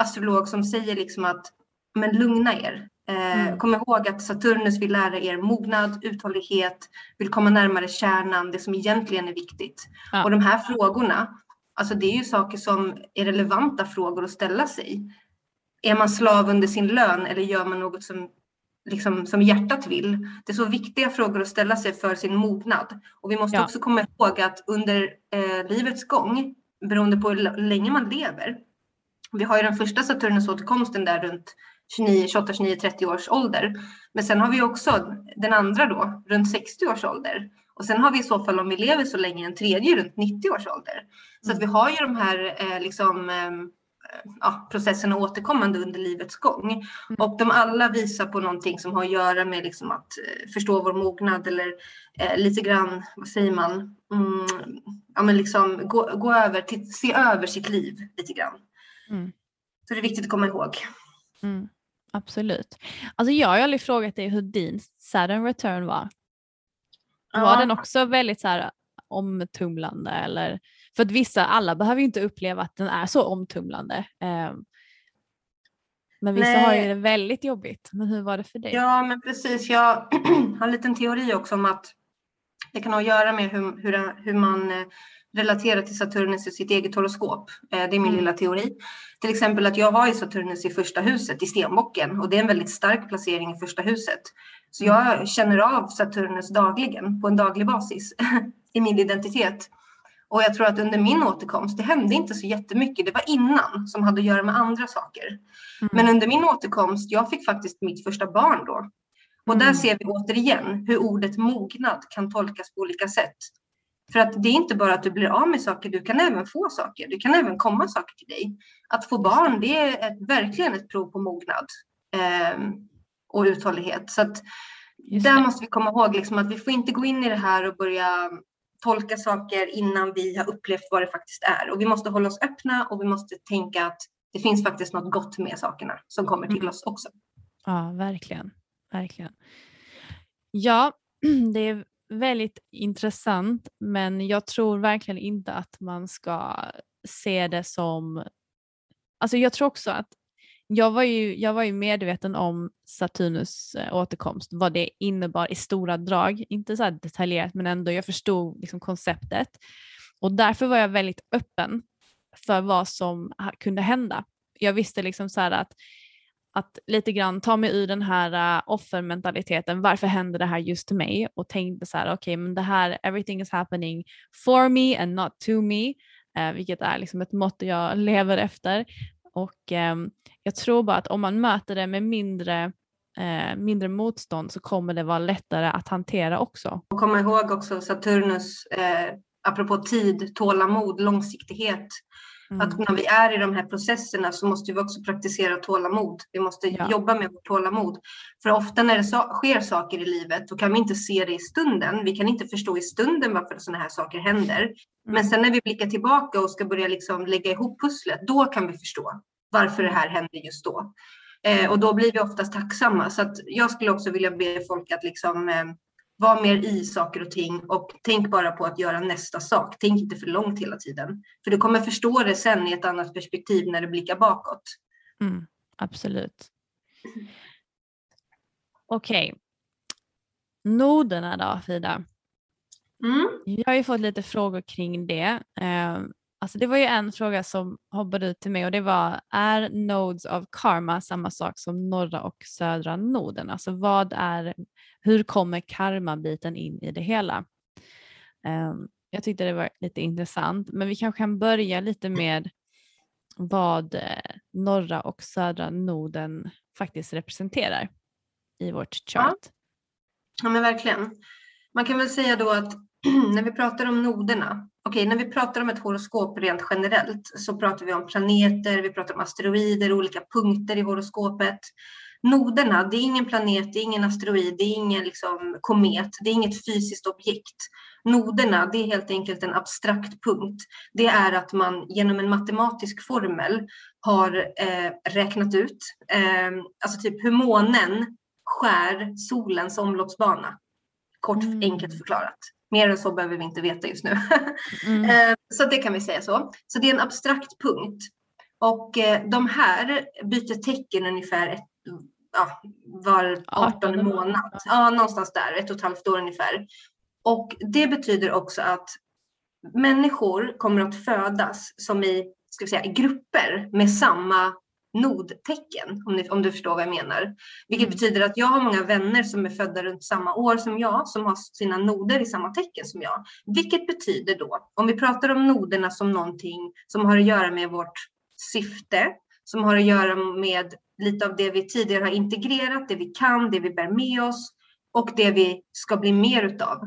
astrolog som säger liksom att men lugna er. Eh, mm. Kom ihåg att Saturnus vill lära er mognad, uthållighet, vill komma närmare kärnan, det som egentligen är viktigt. Ja. Och de här frågorna, alltså det är ju saker som är relevanta frågor att ställa sig. Är man slav under sin lön eller gör man något som, liksom, som hjärtat vill? Det är så viktiga frågor att ställa sig för sin mognad. Och vi måste ja. också komma ihåg att under eh, livets gång, beroende på hur länge man lever, vi har ju den första Saturnus-återkomsten där runt 29, 28, 29, 30 års ålder. Men sen har vi också den andra då, runt 60 års ålder. Och sen har vi i så fall, om vi lever så länge, en tredje runt 90 års ålder. Så att vi har ju de här eh, liksom, eh, ja, processerna återkommande under livets gång. Mm. Och de alla visar på någonting som har att göra med liksom att eh, förstå vår mognad eller eh, lite grann, vad säger man, mm, ja, men liksom gå, gå över, till, se över sitt liv lite grann. Mm. Så det är viktigt att komma ihåg. Mm. Absolut. Alltså jag har aldrig frågat dig hur din Saturn return var. Ja. Var den också väldigt så här omtumlande eller? För att vissa, alla behöver ju inte uppleva att den är så omtumlande. Eh, men vissa Nej. har ju det väldigt jobbigt. Men hur var det för dig? Ja, men precis. Jag har en liten teori också om att det kan ha att göra med hur, hur, hur man eh, relaterar till Saturnus i sitt eget horoskop. Eh, det är min mm. lilla teori. Till exempel att jag har ju Saturnus i första huset i stenbocken och det är en väldigt stark placering i första huset. Så jag känner av Saturnus dagligen på en daglig basis i min identitet. Och jag tror att under min återkomst, det hände inte så jättemycket. Det var innan som hade att göra med andra saker. Mm. Men under min återkomst, jag fick faktiskt mitt första barn då. Och mm. där ser vi återigen hur ordet mognad kan tolkas på olika sätt. För att det är inte bara att du blir av med saker, du kan även få saker. Det kan även komma saker till dig. Att få barn, det är ett, verkligen ett prov på mognad eh, och uthållighet. Så att där måste vi komma ihåg liksom att vi får inte gå in i det här och börja tolka saker innan vi har upplevt vad det faktiskt är. Och vi måste hålla oss öppna och vi måste tänka att det finns faktiskt något gott med sakerna som kommer till mm. oss också. Ja, verkligen. verkligen. Ja, det är väldigt intressant men jag tror verkligen inte att man ska se det som... Alltså jag tror också att jag var ju, jag var ju medveten om Saturnus eh, återkomst, vad det innebar i stora drag, inte så detaljerat men ändå jag förstod liksom konceptet och därför var jag väldigt öppen för vad som kunde hända. Jag visste liksom så att att lite grann ta mig ur den här eh, offermentaliteten. Varför händer det här just till mig? Och tänkte så här, okej, okay, men det här, everything is happening for me and not to me, eh, vilket är liksom ett mått jag lever efter. Och eh, jag tror bara att om man möter det med mindre eh, mindre motstånd så kommer det vara lättare att hantera också. Och Kom ihåg också Saturnus, eh, apropå tid, tålamod, långsiktighet. Mm. Att när vi är i de här processerna så måste vi också praktisera tålamod. Vi måste ja. jobba med vårt tålamod. För ofta när det so sker saker i livet då kan vi inte se det i stunden. Vi kan inte förstå i stunden varför sådana här saker händer. Mm. Men sen när vi blickar tillbaka och ska börja liksom lägga ihop pusslet, då kan vi förstå varför det här händer just då. Eh, och då blir vi oftast tacksamma. Så jag skulle också vilja be folk att liksom eh, var mer i saker och ting och tänk bara på att göra nästa sak. Tänk inte för långt hela tiden. För du kommer förstå det sen i ett annat perspektiv när du blickar bakåt. Mm, absolut. Okej. Okay. Noderna då, Frida? Mm. Jag har ju fått lite frågor kring det. Alltså det var ju en fråga som hoppade ut till mig och det var är nodes of karma samma sak som norra och södra noden? Alltså vad är, hur kommer karma-biten in i det hela? Um, jag tyckte det var lite intressant men vi kanske kan börja lite med vad eh, norra och södra noden faktiskt representerar i vårt chart. Ja, ja men verkligen. Man kan väl säga då att när vi pratar om noderna Okej, när vi pratar om ett horoskop rent generellt så pratar vi om planeter, vi pratar om asteroider, olika punkter i horoskopet. Noderna, det är ingen planet, det är ingen asteroid, det är ingen liksom, komet, det är inget fysiskt objekt. Noderna, det är helt enkelt en abstrakt punkt. Det är att man genom en matematisk formel har eh, räknat ut, eh, alltså typ hur månen skär solens omloppsbana. Kort mm. enkelt förklarat. Mer än så behöver vi inte veta just nu. Mm. Eh, så det kan vi säga så. Så det är en abstrakt punkt. Och eh, de här byter tecken ungefär ett, ja, var 18 månad. Ja, någonstans där, ett och ett halvt år ungefär. Och det betyder också att människor kommer att födas som i ska vi säga, grupper med samma nodtecken, om, ni, om du förstår vad jag menar. Vilket mm. betyder att jag har många vänner som är födda runt samma år som jag, som har sina noder i samma tecken som jag. Vilket betyder då, om vi pratar om noderna som någonting som har att göra med vårt syfte, som har att göra med lite av det vi tidigare har integrerat, det vi kan, det vi bär med oss och det vi ska bli mer utav.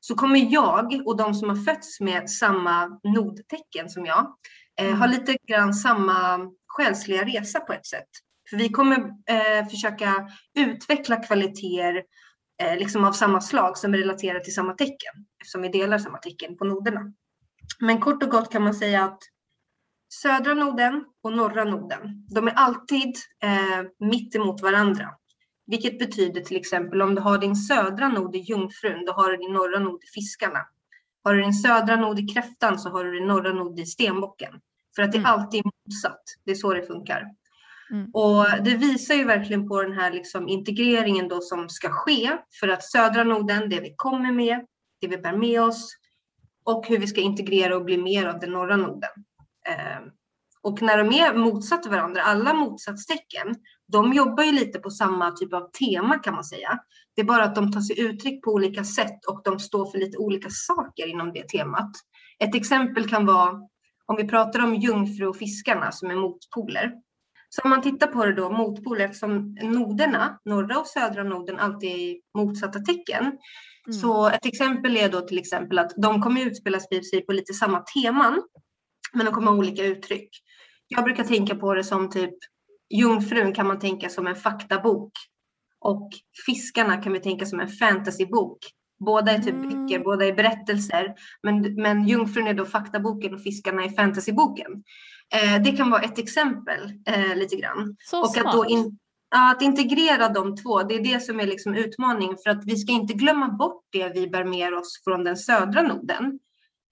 Så kommer jag och de som har fötts med samma nodtecken som jag eh, ha mm. lite grann samma själsliga resa på ett sätt. För vi kommer eh, försöka utveckla kvaliteter eh, liksom av samma slag som relaterar till samma tecken eftersom vi delar samma tecken på noderna. Men kort och gott kan man säga att södra noden och norra noden, de är alltid eh, mitt emot varandra. Vilket betyder till exempel om du har din södra nod i jungfrun, då har du din norra nod i fiskarna. Har du din södra nod i kräftan så har du din norra nod i stenbocken. För att det är mm. alltid motsatt. Det är så det funkar. Mm. Och det visar ju verkligen på den här liksom integreringen då som ska ske för att södra noden, det vi kommer med, det vi bär med oss och hur vi ska integrera och bli mer av den norra noden. Eh, och när de är motsatta varandra, alla motsatstecken, de jobbar ju lite på samma typ av tema kan man säga. Det är bara att de tar sig uttryck på olika sätt och de står för lite olika saker inom det temat. Ett exempel kan vara om vi pratar om jungfru och fiskarna som är motpoler. Så om man tittar på det då, motpoler, eftersom noderna, norra och södra noden, alltid är motsatta tecken. Mm. Så ett exempel är då till exempel att de kommer utspela sig på lite samma teman, men de kommer ha olika uttryck. Jag brukar tänka på det som typ Jungfrun kan man tänka som en faktabok och Fiskarna kan vi tänka som en fantasybok. Båda är typ mm. böcker, båda är berättelser. Men, men Jungfrun är då faktaboken och Fiskarna är fantasyboken. Eh, det kan vara ett exempel eh, lite grann. Så och smart. Att då in, att integrera de två, det är det som är liksom utmaningen för att vi ska inte glömma bort det vi bär med oss från den södra noden.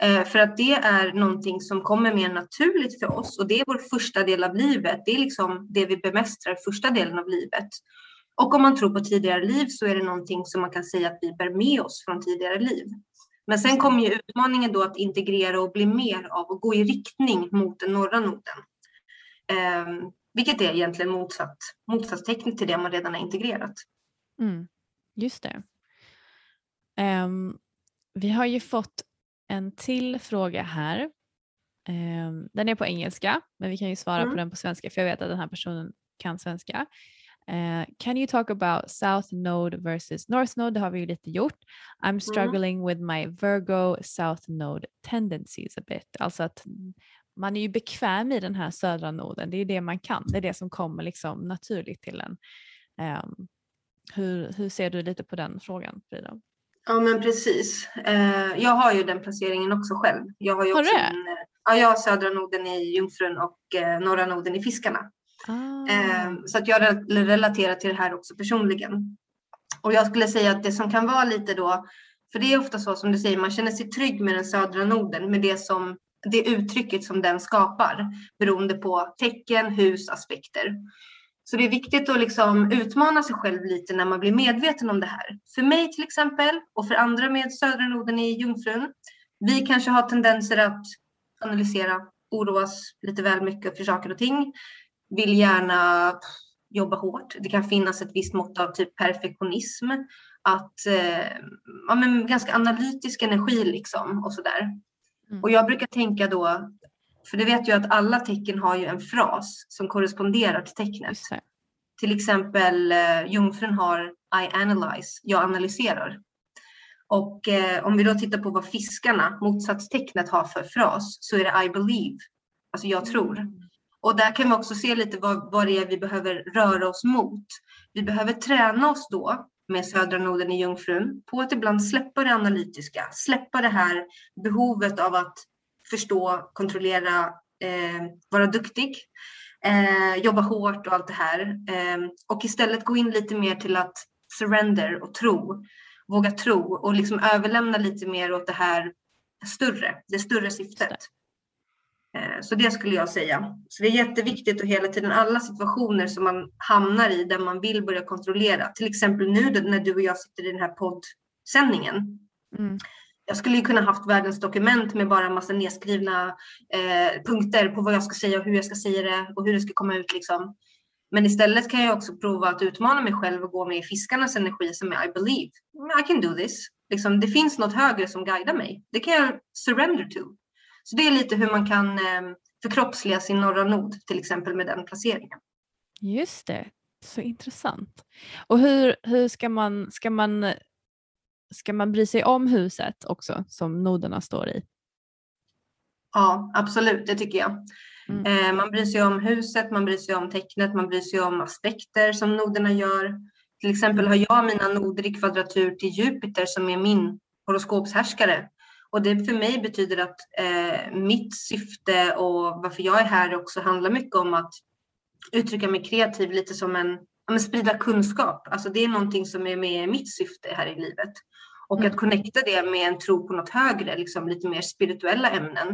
Eh, för att det är någonting som kommer mer naturligt för oss och det är vår första del av livet. Det är liksom det vi bemästrar första delen av livet. Och om man tror på tidigare liv så är det någonting som man kan säga att vi bär med oss från tidigare liv. Men sen kommer ju utmaningen då att integrera och bli mer av och gå i riktning mot den norra noden. Eh, vilket är egentligen motsatt, motsatstecknet till det man redan har integrerat. Mm, just det. Um, vi har ju fått en till fråga här. Um, den är på engelska men vi kan ju svara mm. på den på svenska för jag vet att den här personen kan svenska. Uh, can you talk about South Node versus North Node? Det har vi ju lite gjort. I'm mm. struggling mm. with my Virgo South Node tendencies a bit. Alltså att man är ju bekväm i den här södra noden. Det är det man kan. Det är det som kommer liksom naturligt till en. Um, hur, hur ser du lite på den frågan Frida? Ja men precis. Uh, jag har ju den placeringen också själv. Jag har, ju har också du en, ja, jag har södra noden i Jungfrun och uh, norra noden i Fiskarna. Ah. Uh, så att jag relaterar till det här också personligen. Och jag skulle säga att det som kan vara lite då, för det är ofta så som du säger, man känner sig trygg med den södra noden, med det som det uttrycket som den skapar beroende på tecken, hus, aspekter. Så det är viktigt att liksom utmana sig själv lite när man blir medveten om det här. För mig till exempel och för andra med södra noden i Jungfrun. Vi kanske har tendenser att analysera, oroas lite väl mycket för saker och ting. Vill gärna jobba hårt. Det kan finnas ett visst mått av typ perfektionism. Att, eh, ja, men ganska analytisk energi liksom och sådär. Mm. Och jag brukar tänka då, för det vet ju att alla tecken har ju en fras som korresponderar till tecknet. Till exempel eh, jungfrun har I analyze, jag analyserar. Och eh, om vi då tittar på vad fiskarna, motsatstecknet, har för fras så är det I believe, alltså jag tror. Och där kan vi också se lite vad, vad det är vi behöver röra oss mot. Vi behöver träna oss då med södra noden i Jungfrun på att ibland släppa det analytiska, släppa det här behovet av att förstå, kontrollera, eh, vara duktig, eh, jobba hårt och allt det här. Eh, och istället gå in lite mer till att surrender och tro, våga tro och liksom överlämna lite mer åt det här större, det större syftet. Eh, så det skulle jag säga. Så det är jätteviktigt att hela tiden alla situationer som man hamnar i där man vill börja kontrollera. Till exempel nu när du och jag sitter i den här poddsändningen. Mm. Jag skulle ju kunna haft världens dokument med bara en massa nedskrivna eh, punkter på vad jag ska säga och hur jag ska säga det och hur det ska komma ut. Liksom. Men istället kan jag också prova att utmana mig själv och gå med i fiskarnas energi som är I believe. I can do this. Liksom, det finns något högre som guidar mig. Det kan jag surrender to. Så det är lite hur man kan eh, förkroppsliga sin norra nod till exempel med den placeringen. Just det, så intressant. Och hur, hur ska, man, ska, man, ska man bry sig om huset också som noderna står i? Ja, absolut, det tycker jag. Mm. Eh, man bryr sig om huset, man bryr sig om tecknet, man bryr sig om aspekter som noderna gör. Till exempel har jag mina noder i kvadratur till Jupiter som är min horoskopshärskare. Och det för mig betyder att eh, mitt syfte och varför jag är här också handlar mycket om att uttrycka mig kreativt, lite som en, ja, sprida kunskap. Alltså det är någonting som är med mitt syfte här i livet. Och mm. att connecta det med en tro på något högre, liksom lite mer spirituella ämnen.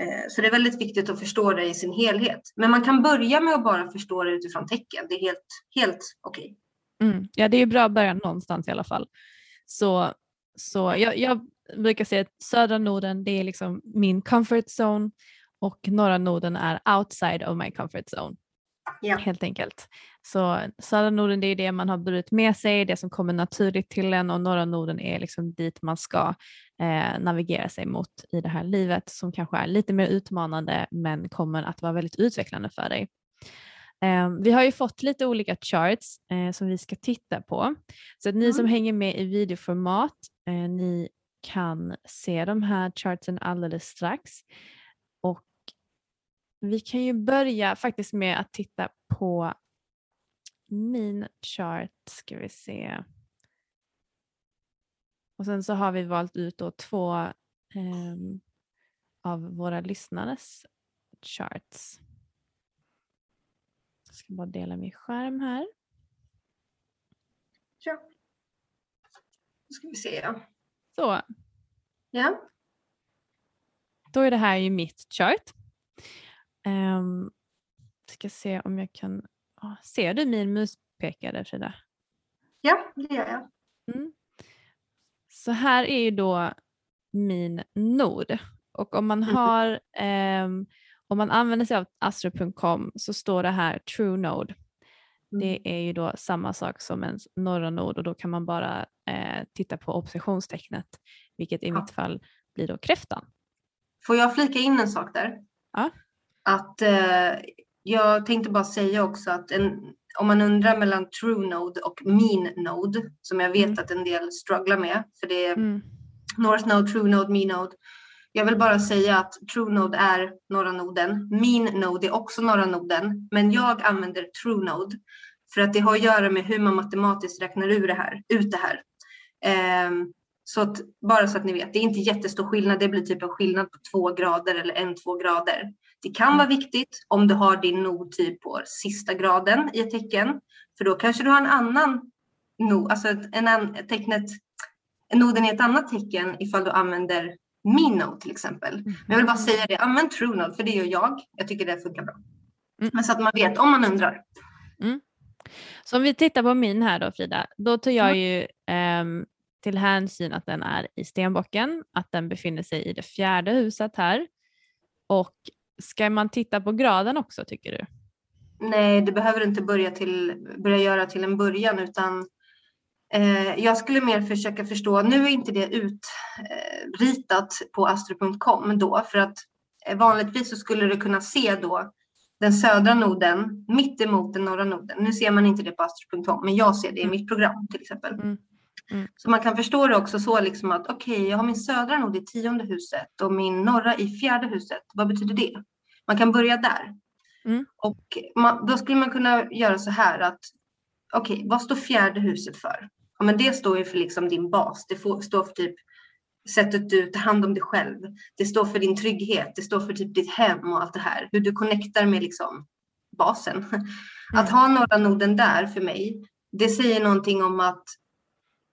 Eh, så det är väldigt viktigt att förstå det i sin helhet. Men man kan börja med att bara förstå det utifrån tecken. Det är helt, helt okej. Okay. Mm. Ja, det är bra att börja någonstans i alla fall. Så, så jag, jag brukar säga att södra Norden det är liksom min comfort zone och norra Norden är outside of my comfort zone. Ja. Helt enkelt. Så södra Norden det är det man har burit med sig, det som kommer naturligt till en och norra Norden är liksom dit man ska eh, navigera sig mot i det här livet som kanske är lite mer utmanande men kommer att vara väldigt utvecklande för dig. Eh, vi har ju fått lite olika charts eh, som vi ska titta på. Så att ni mm. som hänger med i videoformat, eh, ni kan se de här chartsen alldeles strax. Och vi kan ju börja faktiskt med att titta på min chart, ska vi se. Och sen så har vi valt ut då två eh, av våra lyssnares charts. Jag ska bara dela min skärm här. Ja. Då ska vi se. Ja. Så, ja. då är det här ju mitt chart. Um, ska se om jag kan... ah, ser du min muspekare Frida? Ja, det gör jag. Mm. Så här är ju då min nod. Och om man Mhm. har ehm, om man använder sig av astro.com så står det här true node. Mm. Det är ju då samma sak som en norra nod och då kan man bara eh, titta på oppositionstecknet vilket i Ja. mitt fall blir då kräftan. Får jag flika in en sak där? Ja. Att eh, jag tänkte bara säga också att en, om man undrar mellan true node och mean node, som jag vet Mm. att en del strugglar med, för det är Mm. North node, true node, mean node. Jag vill bara säga att true node är norra noden. Mean node är också norra noden, men jag använder true node för att det har att göra med hur man matematiskt räknar ur det här, ut det här. Um, så att, bara så att ni vet, det är inte jättestor skillnad. Det blir typ en skillnad på två grader eller en, två grader. Det kan vara viktigt om du har din nod typ på sista graden i ett tecken, för då kanske du har en annan nod, alltså ett- en, tecknet noden i ett annat tecken ifall du använder min node till exempel. Men jag vill bara säga det, använd true node för det gör jag. Jag tycker det funkar bra. Mm. Men så att man vet om man undrar. Så om vi tittar på min här då Frida, då tar jag ju ehm, till hänsyn att den är i stenbocken, att den befinner sig i det fjärde huset här. Och ska man titta på graden också tycker du? Nej, det behöver du inte börja, till, börja göra till en början utan jag skulle mer försöka förstå, nu är inte det utritat på astro.com då för att eh, vanligtvis så skulle du kunna se då den södra noden mitt emot den norra noden. Nu ser man inte det på astro.com men jag ser det i mitt program till exempel. Mm. Mm. Så man kan förstå det också så liksom att okej, jag har min södra nod i tionde huset och min norra i fjärde huset. Vad betyder det? Man kan börja där. Mm. Och man, då skulle man kunna göra så här att okej, vad står fjärde huset för? Ja, men det står ju för liksom din bas. Det får, står för typ sättet du tar hand om dig själv. Det står för din trygghet. Det står för typ ditt hem och allt det här. Hur du connectar med liksom basen. Att ha norra noden där för mig, det säger någonting om att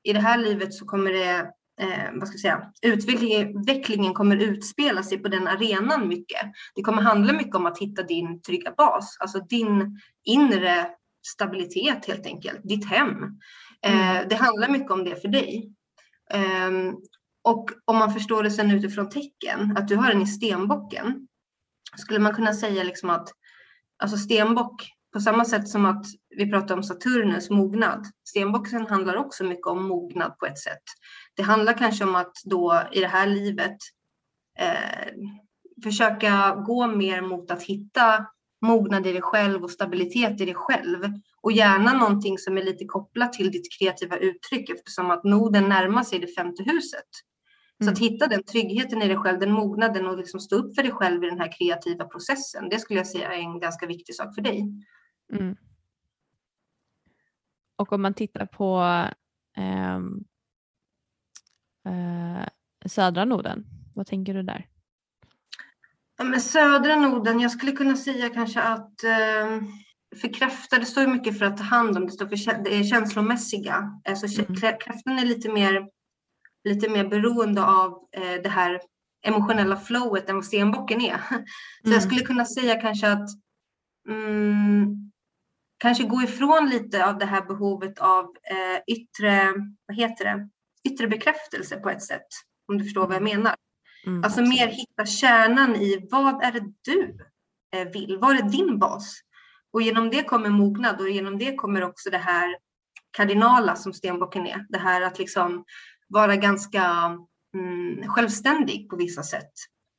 i det här livet så kommer det, eh, vad ska jag säga, utvecklingen utvecklingen kommer utspela sig på den arenan mycket. Det kommer handla mycket om att hitta din trygga bas, alltså din inre stabilitet helt enkelt, ditt hem. Mm. Eh, det handlar mycket om det för dig. Ehm, och om man förstår det sen utifrån tecken, att du har den i stenbocken, skulle man kunna säga liksom att alltså stenbock, på samma sätt som att vi pratar om Saturnus mognad, stenbocken handlar också mycket om mognad på ett sätt. Det handlar kanske om att då i det här livet eh, försöka gå mer mot att hitta mognad i dig själv och stabilitet i dig själv. Och gärna någonting som är lite kopplat till ditt kreativa uttryck eftersom att noden närmar sig det femte huset. Så att hitta den tryggheten i dig själv, den mognaden och liksom stå upp för dig själv i den här kreativa processen. Det skulle jag säga är en ganska viktig sak för dig. Mm. Och om man tittar på ehm, eh, södra noden, vad tänker du där? Ja, men södra noden, jag skulle kunna säga kanske att eh, för kräfta, det står ju mycket för att ta hand om, det står för det är känslomässiga. Alltså, Mm. kräftan är lite mer, lite mer beroende av eh, det här emotionella flowet än vad stenbocken är. Så Mm. jag skulle kunna säga kanske att mm, kanske gå ifrån lite av det här behovet av eh, yttre, vad heter det, yttre bekräftelse på ett sätt. Om du förstår vad jag menar. Mm, Alltså absolut. mer hitta kärnan i vad är det du eh, vill? Vad är din bas? Och genom det kommer mognad och genom det kommer också det här kardinala som stenbocken är. Det här att liksom vara ganska mm, självständig på vissa sätt.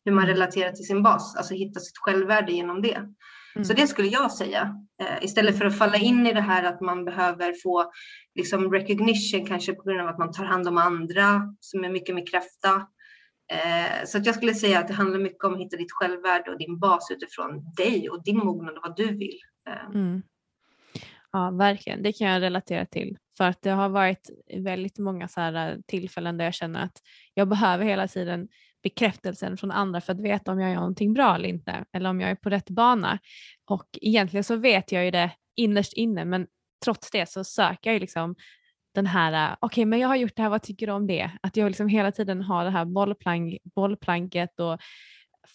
Hur man relaterar till sin bas, alltså hitta sitt självvärde genom det. Mm. Så det skulle jag säga. Eh, istället för att falla in i det här att man behöver få liksom recognition kanske på grund av att man tar hand om andra som är mycket med kräfta. Eh, så att jag skulle säga att det handlar mycket om att hitta ditt självvärde och din bas utifrån dig och din mognad och vad du vill. Ehm. Mm. Ja, verkligen. Det kan jag relatera till. För att det har varit väldigt många så här eh, tillfällen där jag känner att jag behöver hela tiden bekräftelsen från andra för att veta om jag gör någonting bra eller inte eller om jag är på rätt bana. Och egentligen så vet jag ju det innerst inne men trots det så söker jag ju liksom den här, okej okay, men jag har gjort det här, vad tycker du om det? Att jag liksom hela tiden har det här bollplank, bollplanket och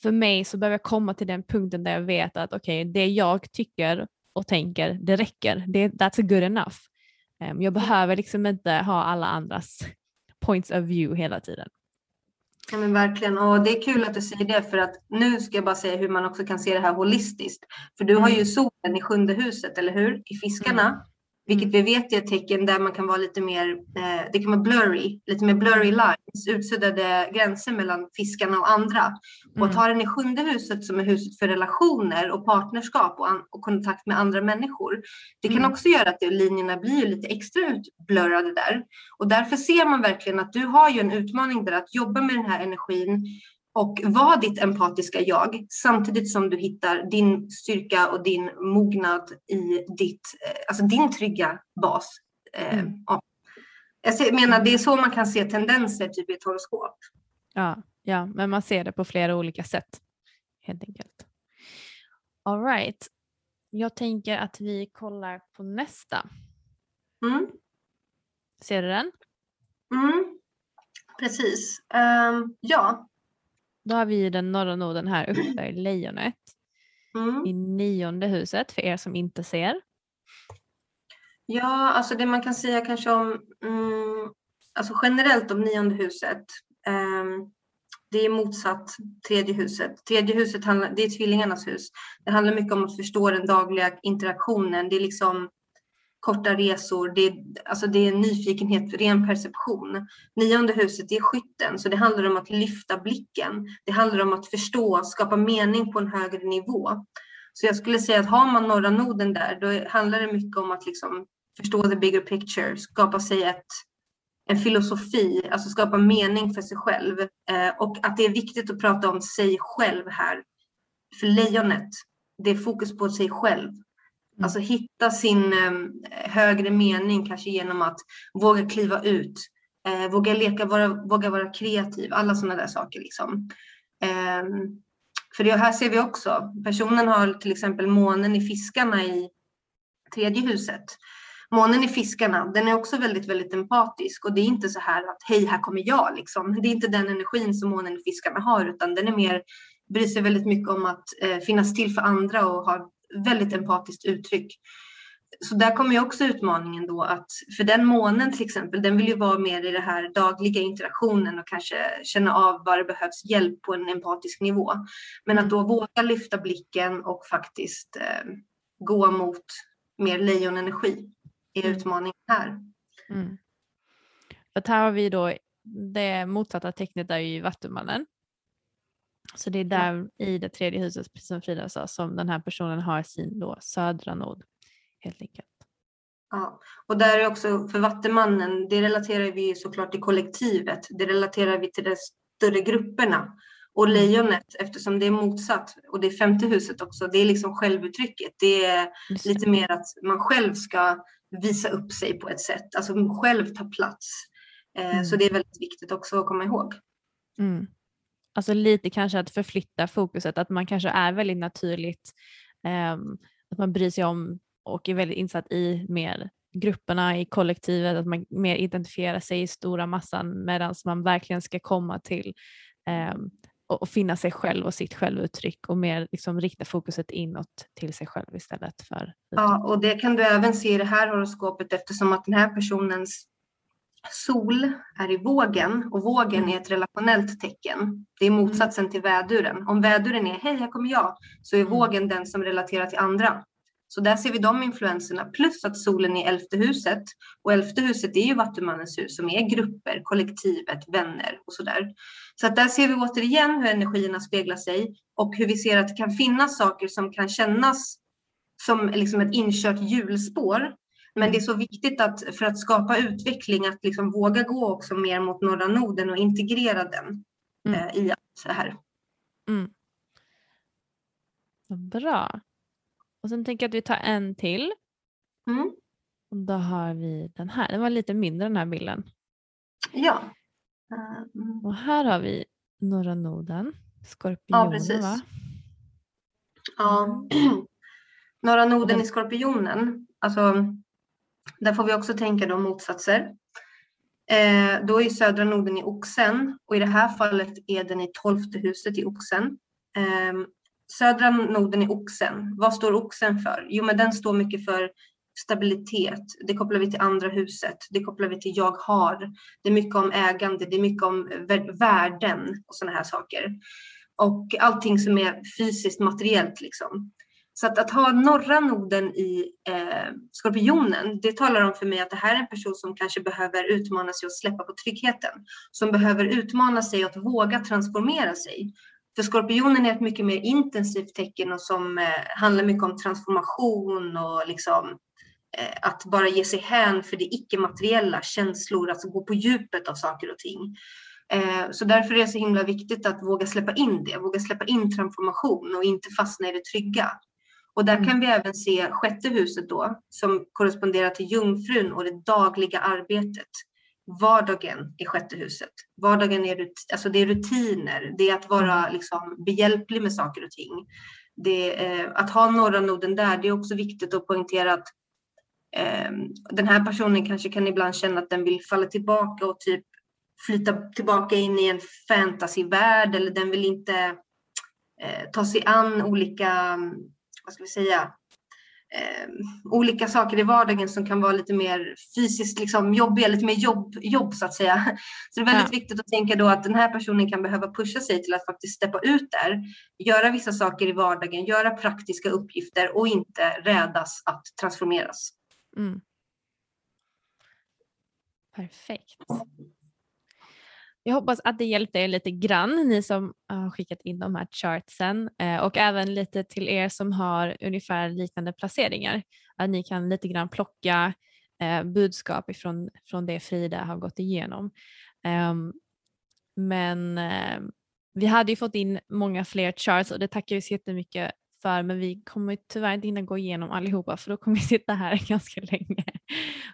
för mig så behöver jag komma till den punkten där jag vet att okej, okay, det jag tycker och tänker, det räcker. Det, that's good enough. Um, jag behöver liksom inte ha alla andras points of view hela tiden. Ja, men verkligen, och det är kul att du säger det för att nu ska jag bara säga hur man också kan se det här holistiskt. För du har ju mm. solen i sjunde huset, eller hur? I fiskarna. Mm. Vilket vi vet är ett tecken där man kan vara lite mer, eh, det kan vara blurry, lite mer blurry lines, utsuddade gränser mellan fiskarna och andra. Mm. Och att ha den i sjunde huset som är huset för relationer och partnerskap och, och kontakt med andra människor. Det kan mm. också göra att linjerna blir lite extra utblurrade där. Och därför ser man verkligen att du har ju en utmaning där att jobba med den här energin och var ditt empatiska jag samtidigt som du hittar din styrka och din mognad i ditt, eh, alltså din trygga bas. Eh, mm. Ja. Jag menar, det är så man kan se tendenser typ i ett horoskop. Ja, ja, men man ser det på flera olika sätt helt enkelt. All right. Jag tänker att vi kollar på nästa. Mm. Ser du den? Mm. Precis. Um, ja, då har vi den norra noden här uppe i lejonet. Mm. I nionde huset för er som inte ser. Ja, alltså det man kan säga kanske om mm, alltså generellt om nionde huset. Um, det är motsatt tredje huset. Tredje huset handlar, det är tvillingarnas hus. Det handlar mycket om att förstå den dagliga interaktionen. Det är liksom korta resor, det är, alltså det är nyfikenhet, ren perception. Nionde huset är skytten, så det handlar om att lyfta blicken. Det handlar om att förstå, skapa mening på en högre nivå. Så jag skulle säga att har man norra noden där, då handlar det mycket om att liksom förstå the bigger picture, skapa sig ett, en filosofi, alltså skapa mening för sig själv. Eh, och att det är viktigt att prata om sig själv här. För lejonet, det är fokus på sig själv. Mm. Alltså hitta sin ehm, högre mening kanske genom att våga kliva ut, eh, våga leka, våga vara kreativ, alla sådana där saker. Liksom. Ehm, för det här ser vi också, personen har till exempel månen i fiskarna i tredje huset. Månen i fiskarna, den är också väldigt, väldigt empatisk och det är inte så här att hej, här kommer jag liksom. Det är inte den energin som månen i fiskarna har, utan den är mer, bryr sig väldigt mycket om att eh, finnas till för andra och ha väldigt empatiskt uttryck. Så där kommer ju också utmaningen då att för den månen till exempel, den vill ju vara mer i det här dagliga interaktionen och kanske känna av var det behövs hjälp på en empatisk nivå. Men att då våga lyfta blicken och faktiskt eh, gå mot mer lejonenergi är mm. utmaningen här. Mm. För här har vi då det motsatta tecknet är ju Vattumannen. Så det är där i det tredje huset, precis som Frida sa, som den här personen har sin då södra nod. Helt enkelt. Ja, och där är också för Vattenmannen, det relaterar vi såklart till kollektivet. Det relaterar vi till de större grupperna. Och mm. lejonet, eftersom det är motsatt, och det är femte huset också, det är liksom självuttrycket. Det är lite mer att man själv ska visa upp sig på ett sätt, alltså själv ta plats. Eh, mm. Så det är väldigt viktigt också att komma ihåg. Mm alltså lite kanske att förflytta fokuset, att man kanske är väldigt naturligt, eh, att man bryr sig om och är väldigt insatt i mer grupperna i kollektivet, att man mer identifierar sig i stora massan medan man verkligen ska komma till eh, och, och finna sig själv och sitt självuttryck och mer liksom rikta fokuset inåt till sig själv istället för Ja, och det kan du även se i det här horoskopet eftersom att den här personens Sol är i vågen och vågen är ett relationellt tecken. Det är motsatsen till väduren. Om väduren är hej, här kommer jag, så är mm. vågen den som relaterar till andra. Så där ser vi de influenserna, plus att solen är elfte huset. Och elfte huset är ju Vattumannens hus som är grupper, kollektivet, vänner och sådär. Så att där ser vi återigen hur energierna speglar sig och hur vi ser att det kan finnas saker som kan kännas som liksom ett inkört hjulspår men det är så viktigt att för att skapa utveckling att liksom våga gå också mer mot norra noden och integrera den mm. eh, i allt det här. Mm. Bra. Och sen tänker jag att vi tar en till. Mm. Och då har vi den här. Den var lite mindre den här bilden. Ja. Mm. Och här har vi norra noden, skorpionen Ja, precis. va? Ja. Norra noden i skorpionen, alltså där får vi också tänka då motsatser. Eh, då är södra noden i oxen och i det här fallet är den i tolfte huset i oxen. Eh, södra noden i oxen, vad står oxen för? Jo, men den står mycket för stabilitet. Det kopplar vi till andra huset. Det kopplar vi till jag har. Det är mycket om ägande. Det är mycket om värden och sådana här saker. Och allting som är fysiskt materiellt liksom. Så att, att ha norra noden i eh, skorpionen, det talar om för mig att det här är en person som kanske behöver utmana sig och släppa på tryggheten. Som behöver utmana sig och att våga transformera sig. För skorpionen är ett mycket mer intensivt tecken och som eh, handlar mycket om transformation och liksom eh, att bara ge sig hän för det icke-materiella, känslor, alltså gå på djupet av saker och ting. Eh, så därför är det så himla viktigt att våga släppa in det, våga släppa in transformation och inte fastna i det trygga. Och där kan vi även se sjätte huset då, som korresponderar till jungfrun och det dagliga arbetet. Vardagen i sjätte huset. Vardagen är, alltså det är rutiner, det är att vara liksom behjälplig med saker och ting. Det, eh, att ha norra noden där, det är också viktigt att poängtera att eh, den här personen kanske kan ibland känna att den vill falla tillbaka och typ flytta tillbaka in i en fantasyvärld eller den vill inte eh, ta sig an olika, vad ska vi säga, eh, olika saker i vardagen som kan vara lite mer fysiskt liksom, jobbiga, lite mer jobb, jobb så att säga. Så det är väldigt Ja. viktigt att tänka då att den här personen kan behöva pusha sig till att faktiskt steppa ut där, göra vissa saker i vardagen, göra praktiska uppgifter och inte rädas att transformeras. Mm. Perfekt. Jag hoppas att det hjälpte er lite grann, ni som har skickat in de här chartsen eh, och även lite till er som har ungefär liknande placeringar. Att ni kan lite grann plocka eh, budskap ifrån från det Frida har gått igenom. Ehm, men eh, vi hade ju fått in många fler charts och det tackar vi så jättemycket för men vi kommer tyvärr inte hinna gå igenom allihopa för då kommer vi sitta här ganska länge.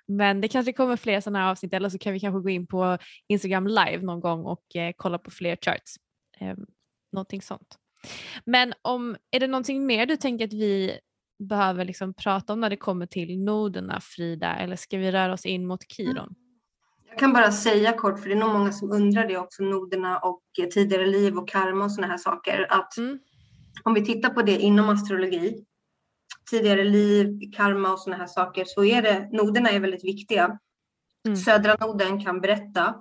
Men det kanske kommer fler sådana här avsnitt eller så kan vi kanske gå in på Instagram live någon gång och eh, kolla på fler charts. Eh, någonting sånt. Men om, är det någonting mer du tänker att vi behöver liksom prata om när det kommer till noderna Frida eller ska vi röra oss in mot Kiron? Jag kan bara säga kort, för det är nog många som undrar det också, noderna och eh, tidigare liv och karma och sådana här saker. Att Mm. Om vi tittar på det inom astrologi, tidigare liv, karma och sådana här saker, så är det, noderna är väldigt viktiga. Mm. Södra noden kan berätta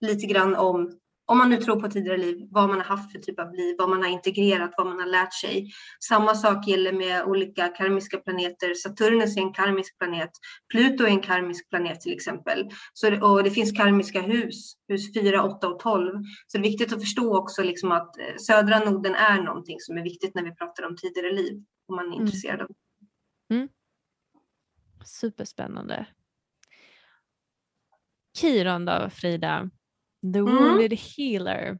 lite grann om, om man nu tror på tidigare liv, vad man har haft för typ av liv, vad man har integrerat, vad man har lärt sig. Samma sak gäller med olika karmiska planeter. Saturnus är en karmisk planet. Pluto är en karmisk planet till exempel. Så det, och det finns karmiska hus, hus 4, 8 och 12. Så det är viktigt att förstå också liksom att eh, södra noden är någonting som är viktigt när vi pratar om tidigare liv, om man är Mm. intresserad av Superspännande. Kiron då Frida? The Mm. wounded healer.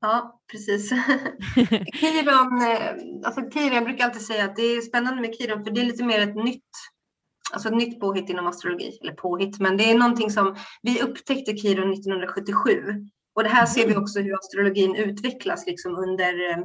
Ja, precis. Kiron, eh, alltså Kiron, jag brukar alltid säga att det är spännande med Kiron för det är lite mer ett nytt, alltså ett nytt påhitt inom astrologi, eller påhitt, men det är någonting som vi upptäckte Kiron 1977 och det här ser vi också hur astrologin utvecklas liksom under eh,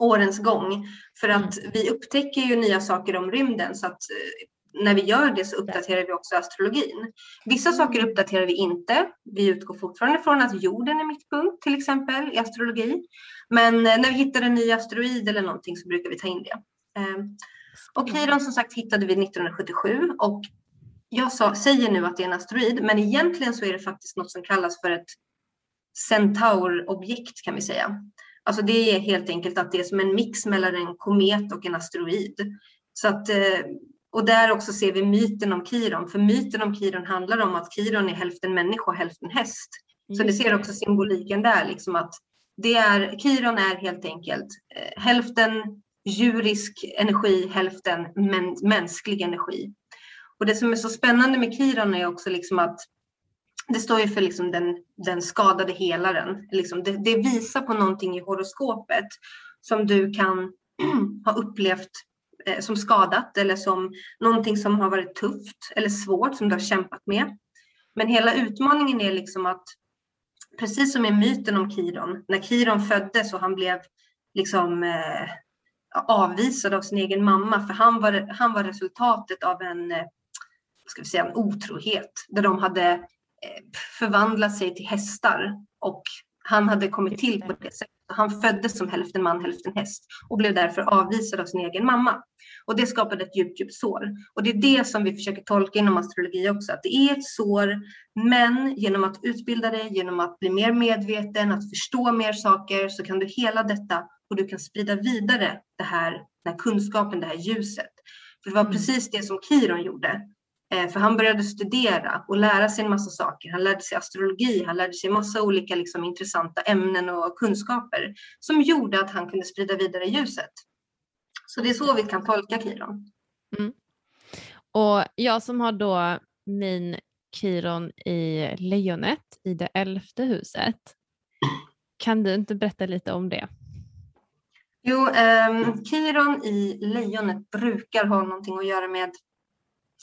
årens gång. För att vi upptäcker ju nya saker om rymden så att eh, när vi gör det så uppdaterar vi också astrologin. Vissa saker uppdaterar vi inte. Vi utgår fortfarande från att jorden är mittpunkt till exempel i astrologi. Men eh, när vi hittar en ny asteroid eller någonting så brukar vi ta in det. Eh, Och Kiron som sagt hittade vi 1977 och jag sa, säger nu att det är en asteroid men egentligen så är det faktiskt något som kallas för ett centaurobjekt kan vi säga. Alltså det är helt enkelt att det är som en mix mellan en komet och en asteroid. Så att, eh, och där också ser vi myten om Kiron, för myten om Kiron handlar om att Kiron är hälften människa och hälften häst. Så vi ser också symboliken där, liksom att det är, Kiron är helt enkelt eh, hälften djurisk energi, hälften men, mänsklig energi. Och det som är så spännande med Kiron är också liksom att det står ju för liksom den, den skadade helaren. Liksom det, det visar på någonting i horoskopet som du kan ha upplevt Eh, som skadat eller som någonting som har varit tufft eller svårt som du har kämpat med. Men hela utmaningen är liksom att precis som i myten om Kiron, när Kiron föddes och han blev liksom eh, avvisad av sin egen mamma, för han var, han var resultatet av en, eh, vad ska vi säga, en otrohet, där de hade eh, förvandlat sig till hästar och han hade kommit till på det sättet. Han föddes som hälften man, hälften häst och blev därför avvisad av sin egen mamma. Och det skapade ett djupt, djupt sår. Och det är det som vi försöker tolka inom astrologi också, att det är ett sår, men genom att utbilda dig, genom att bli mer medveten, att förstå mer saker, så kan du hela detta och du kan sprida vidare det här, den här kunskapen, det här ljuset. För det var precis det som Kiron gjorde. Eh, för han började studera och lära sig en massa saker. Han lärde sig astrologi, han lärde sig massa olika liksom, intressanta ämnen och kunskaper som gjorde att han kunde sprida vidare ljuset. Så det är så vi kan tolka Kiron. Mm. Och jag som har då min Kiron i lejonet i det elfte huset. Kan du inte berätta lite om det? Jo, eh, Kiron i lejonet brukar ha någonting att göra med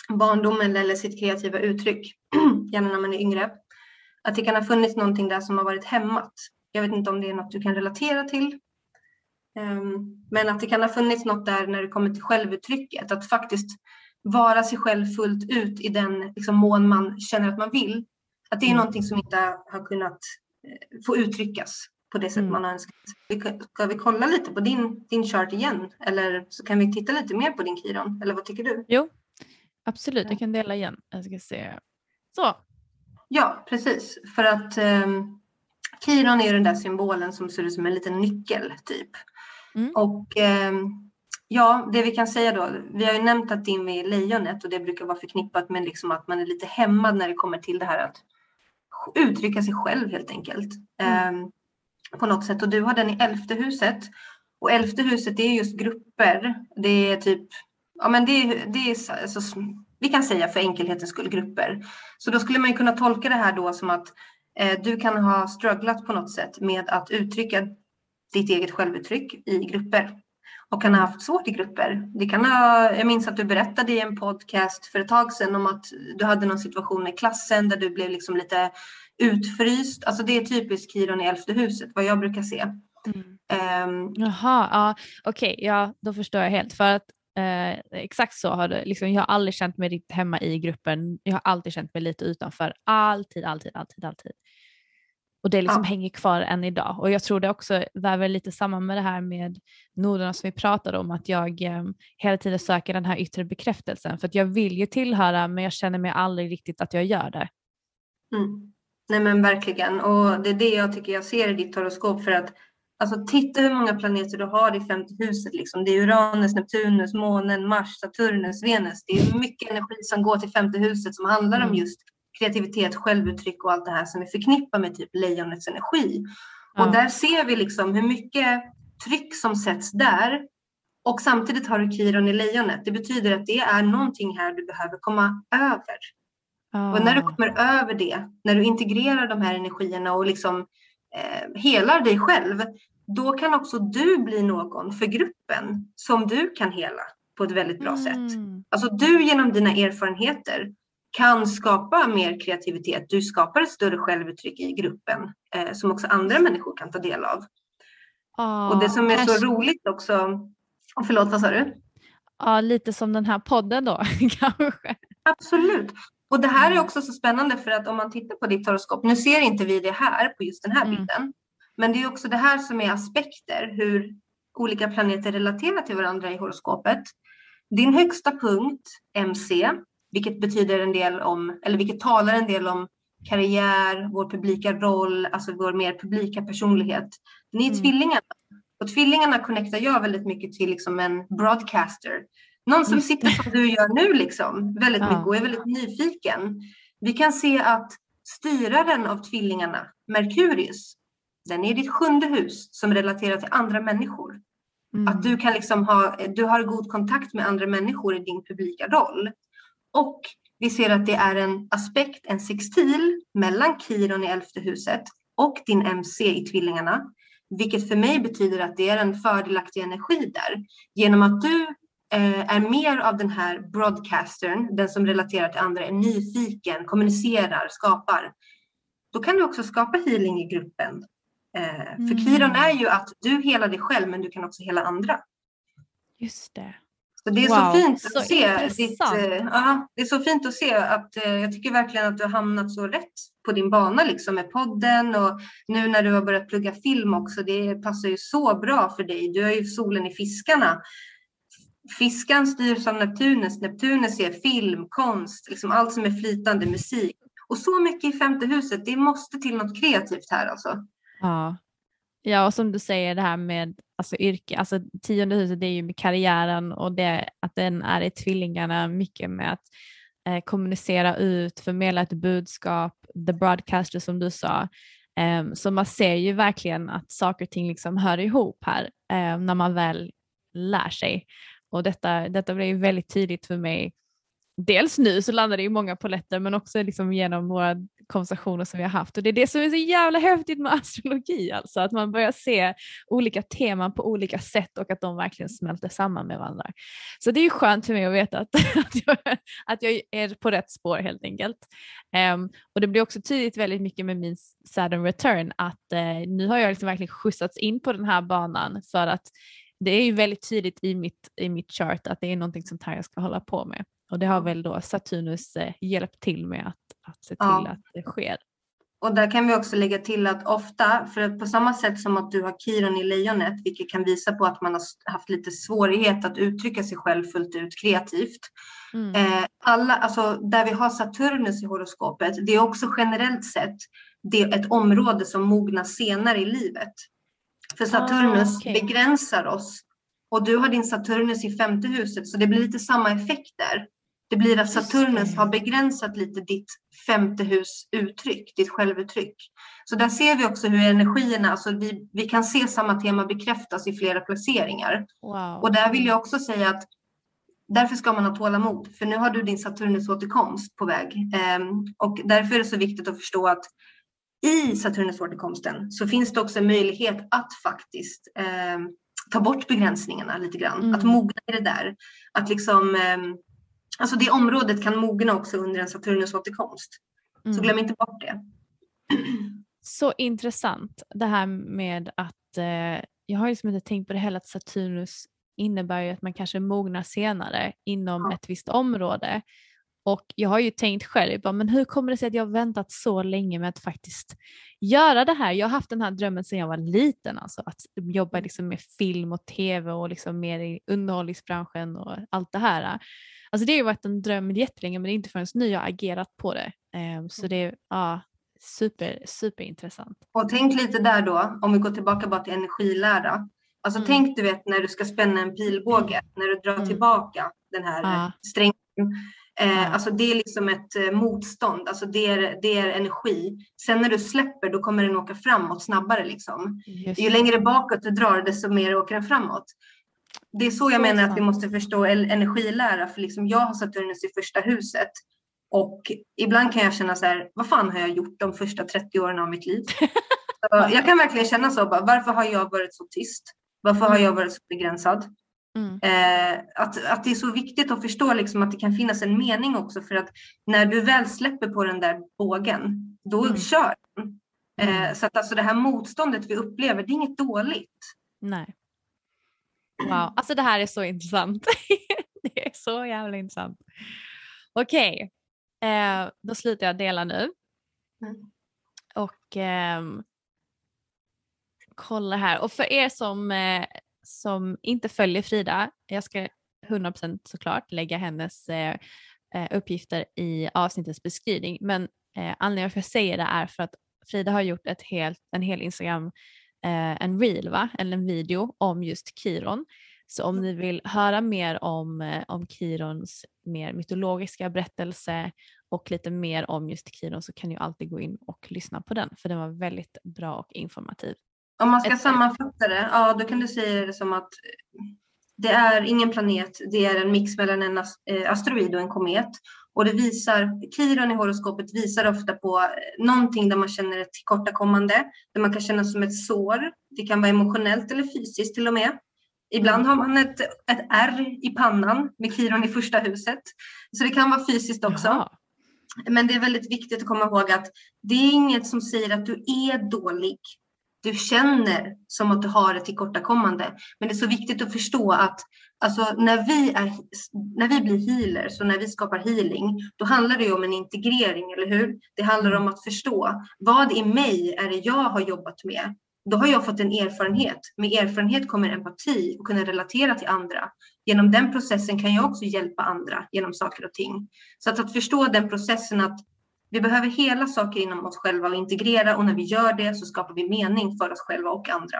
barndomen eller sitt kreativa uttryck, gärna när man är yngre. Att det kan ha funnits någonting där som har varit hämmat. Jag vet inte om det är något du kan relatera till. Ehm, men att det kan ha funnits något där när det kommer till självuttrycket, att faktiskt vara sig själv fullt ut i den liksom, mån man känner att man vill. Att det är mm. någonting som inte har kunnat eh, få uttryckas på det sätt mm. man har önskat. Ska vi kolla lite på din, din chart igen? Eller så kan vi titta lite mer på din Kiron? Eller vad tycker du? Jo, absolut. Jag kan dela igen. Jag ska se. Så. Ja, precis. För att um, Kiron är den där symbolen som ser ut som en liten nyckel typ. Mm. Och eh, ja, det vi kan säga då, vi har ju nämnt att din är lejonet och det brukar vara förknippat med liksom att man är lite hämmad när det kommer till det här att uttrycka sig själv helt enkelt. Mm. Eh, på något sätt. Och du har den i elfte huset. Och elfte huset det är just grupper. Det är typ, ja men det, det är alltså, vi kan säga för enkelhetens skull grupper. Så då skulle man kunna tolka det här då som att eh, du kan ha strugglat på något sätt med att uttrycka ditt eget självuttryck i grupper och kan ha haft svårt i grupper. Det kan ha, jag minns att du berättade i en podcast för ett tag sedan om att du hade någon situation i klassen där du blev liksom lite utfryst. Alltså det är typiskt Kiron i elfte huset, vad jag brukar se. Mm. Um, Jaha, ja, okej, okay, ja, då förstår jag helt. För att eh, exakt så har det, liksom, jag har aldrig känt mig riktigt hemma i gruppen. Jag har alltid känt mig lite utanför. Alltid, alltid, alltid, alltid. Och det liksom ja. hänger kvar än idag. Och jag tror det också väver lite samman med det här med noderna som vi pratade om, att jag eh, hela tiden söker den här yttre bekräftelsen. För att jag vill ju tillhöra men jag känner mig aldrig riktigt att jag gör det. Mm. Nej men verkligen. Och det är det jag tycker jag ser i ditt horoskop. För att alltså, titta hur många planeter du har i femte huset. Liksom. Det är Uranus, Neptunus, månen, Mars, Saturnus, Venus. Det är mycket energi som går till femte huset som handlar mm. om just kreativitet, självuttryck och allt det här som vi förknippar med typ lejonets energi. Ja. Och där ser vi liksom hur mycket tryck som sätts där. Och samtidigt har du Kiron i lejonet. Det betyder att det är någonting här du behöver komma över. Ja. Och när du kommer över det, när du integrerar de här energierna och liksom eh, helar dig själv, då kan också du bli någon för gruppen som du kan hela på ett väldigt bra mm. sätt. Alltså du genom dina erfarenheter kan skapa mer kreativitet. Du skapar ett större självuttryck i gruppen eh, som också andra människor kan ta del av. Oh, och det som är kanske... så roligt också, förlåt vad sa du? Ja, lite som den här podden då kanske. Absolut. Och det här är också så spännande för att om man tittar på ditt horoskop, nu ser inte vi det här på just den här mm. bilden, men det är också det här som är aspekter, hur olika planeter relaterar till varandra i horoskopet. Din högsta punkt, MC, vilket betyder en del om, eller vilket talar en del om karriär, vår publika roll, alltså vår mer publika personlighet. Den är mm. tvillingarna. Och tvillingarna connectar jag väldigt mycket till liksom en broadcaster. Någon som sitter som du gör nu liksom, väldigt ja. mycket och är väldigt nyfiken. Vi kan se att styraren av tvillingarna, Merkurius, den är ditt sjunde hus som relaterar till andra människor. Mm. Att du kan liksom ha, du har god kontakt med andra människor i din publika roll. Och vi ser att det är en aspekt, en sextil mellan Kiron i elfte huset och din MC i tvillingarna. Vilket för mig betyder att det är en fördelaktig energi där. Genom att du är mer av den här broadcastern, den som relaterar till andra, är nyfiken, kommunicerar, skapar. då kan du också skapa healing i gruppen. Eh, Mm. För Kiron är ju att du helar dig själv men du kan också hela andra. Just det. Så det är Wow, så fint så att se. Ditt, eh, ja, det är så fint att se att eh, jag tycker verkligen att du har hamnat så rätt på din bana liksom med podden och nu när du har börjat plugga film också. Det passar ju så bra för dig. Du har ju solen i fiskarna. Fiskan styrs av Neptunus. Neptunus är film, konst, liksom allt som är flytande, musik. Och så mycket i femte huset. Det måste till något kreativt här alltså. Ja. ja, och som du säger det här med alltså, yrke, alltså tionde huset det är ju med karriären och det, att den är i tvillingarna mycket med att eh, kommunicera ut, förmedla ett budskap, the broadcaster som du sa. Em, så man ser ju verkligen att saker och ting liksom hör ihop här em, när man väl lär sig. Och detta, detta blev ju väldigt tydligt för mig dels nu så landar det ju många poletter men också liksom genom våra konversationer som vi har haft och det är det som är så jävla häftigt med astrologi alltså att man börjar se olika teman på olika sätt och att de verkligen smälter samman med varandra. Så det är ju skönt för mig att veta att, att, jag, att jag är på rätt spår helt enkelt. Um, och det blir också tydligt väldigt mycket med min Saturn return att uh, nu har jag liksom verkligen skjutsats in på den här banan för att det är ju väldigt tydligt i mitt, i mitt chart att det är någonting sånt här jag ska hålla på med. Och det har väl då Saturnus eh, hjälpt till med att, att se till Ja. att det sker. Och där kan vi också lägga till att ofta, för att på samma sätt som att du har Kiron i lejonet, vilket kan visa på att man har haft lite svårighet att uttrycka sig själv fullt ut kreativt. Mm. Eh, alla, alltså där vi har Saturnus i horoskopet, det är också generellt sett det ett område som mognar senare i livet. För Saturnus Ah, okej. begränsar oss och du har din Saturnus i femte huset, så det blir lite samma effekt där. Det blir att Saturnus har begränsat lite ditt femte hus uttryck, ditt självuttryck. Så där ser vi också hur energierna, alltså vi, vi kan se samma tema bekräftas i flera placeringar. Wow. Och där vill jag också säga att därför ska man ha tålamod, för nu har du din Saturnus återkomst på väg. Ehm, och därför är det så viktigt att förstå att i Saturnus återkomsten så finns det också en möjlighet att faktiskt ehm, ta bort begränsningarna lite grann, Mm. att mogna i det där. Att liksom, ehm, alltså det området kan mogna också under en Saturnus återkomst. Så Mm. glöm inte bort det. Så intressant det här med att eh, jag har liksom inte tänkt på det heller att Saturnus innebär ju att man kanske mognar senare inom Ja. ett visst område. Och jag har ju tänkt själv, bara, men hur kommer det sig att jag har väntat så länge med att faktiskt göra det här? Jag har haft den här drömmen sedan jag var liten, alltså att jobba liksom med film och tv och liksom mer i underhållningsbranschen och allt det här. Alltså det har ju varit en dröm jättelänge men det är inte förrän nu jag har agerat på det. Ehm, så det är ja, super, superintressant. Och tänk lite där då, om vi går tillbaka bara till energilära. Alltså Mm. tänk du vet när du ska spänna en pilbåge, när du drar Mm. tillbaka den här Ja. strängen. Eh, Ja. Alltså det är liksom ett eh, motstånd, alltså det är, det är energi. Sen när du släpper då kommer den åka framåt snabbare liksom. Ju längre bakåt du drar desto mer åker den framåt. Det är så jag menar att vi måste förstå energilära, för liksom jag har Saturnus i första huset. Och ibland kan jag känna så här, vad fan har jag gjort de första 30 åren av mitt liv? Jag kan verkligen känna så, bara, varför har jag varit så tyst? Varför har jag varit så begränsad? Mm. Eh, att, att det är så viktigt att förstå liksom att det kan finnas en mening också för att när du väl släpper på den där bågen, då Mm. kör den. Eh, så att alltså det här motståndet vi upplever, det är inget dåligt. Nej. Wow, alltså det här är så intressant. det är så jävla intressant. Okej, eh, då slutar jag dela nu. Mm. Och ehm, kolla här. Och för er som, eh, som inte följer Frida, jag ska 100% såklart lägga hennes eh, eh, uppgifter i avsnittets beskrivning. Men eh, anledningen till att jag säger det är för att Frida har gjort ett helt, en hel Instagram, eh, en reel va? eller en video om just Kiron. Så om ni vill höra mer om, eh, om Kirons mer mytologiska berättelse och lite mer om just Kiron så kan ni alltid gå in och lyssna på den för den var väldigt bra och informativ. Om man ska Ett- sammanfatta det, ja då kan du säga det som att det är ingen planet, det är en mix mellan en eh, asteroid och en komet. Och det visar, Kiron i horoskopet visar ofta på eh, någonting där man känner ett tillkortakommande, där man kan känna som ett sår. Det kan vara emotionellt eller fysiskt till och med. Ibland har man ett, ett R i pannan med Kiron i första huset. Så det kan vara fysiskt också. Jaha. men det är väldigt viktigt att komma ihåg att det är inget som säger att du är dålig. Du känner som att du har ett tillkortakommande. Men det är så viktigt att förstå att alltså, när, vi är, när vi blir healers och när vi skapar healing, då handlar det om en integrering, eller hur? Det handlar om att förstå vad i mig är det jag har jobbat med då har jag fått en erfarenhet. Med erfarenhet kommer empati och kunna relatera till andra. Genom den processen kan jag också hjälpa andra genom saker och ting. Så att, att förstå den processen att vi behöver hela saker inom oss själva och integrera och när vi gör det så skapar vi mening för oss själva och andra.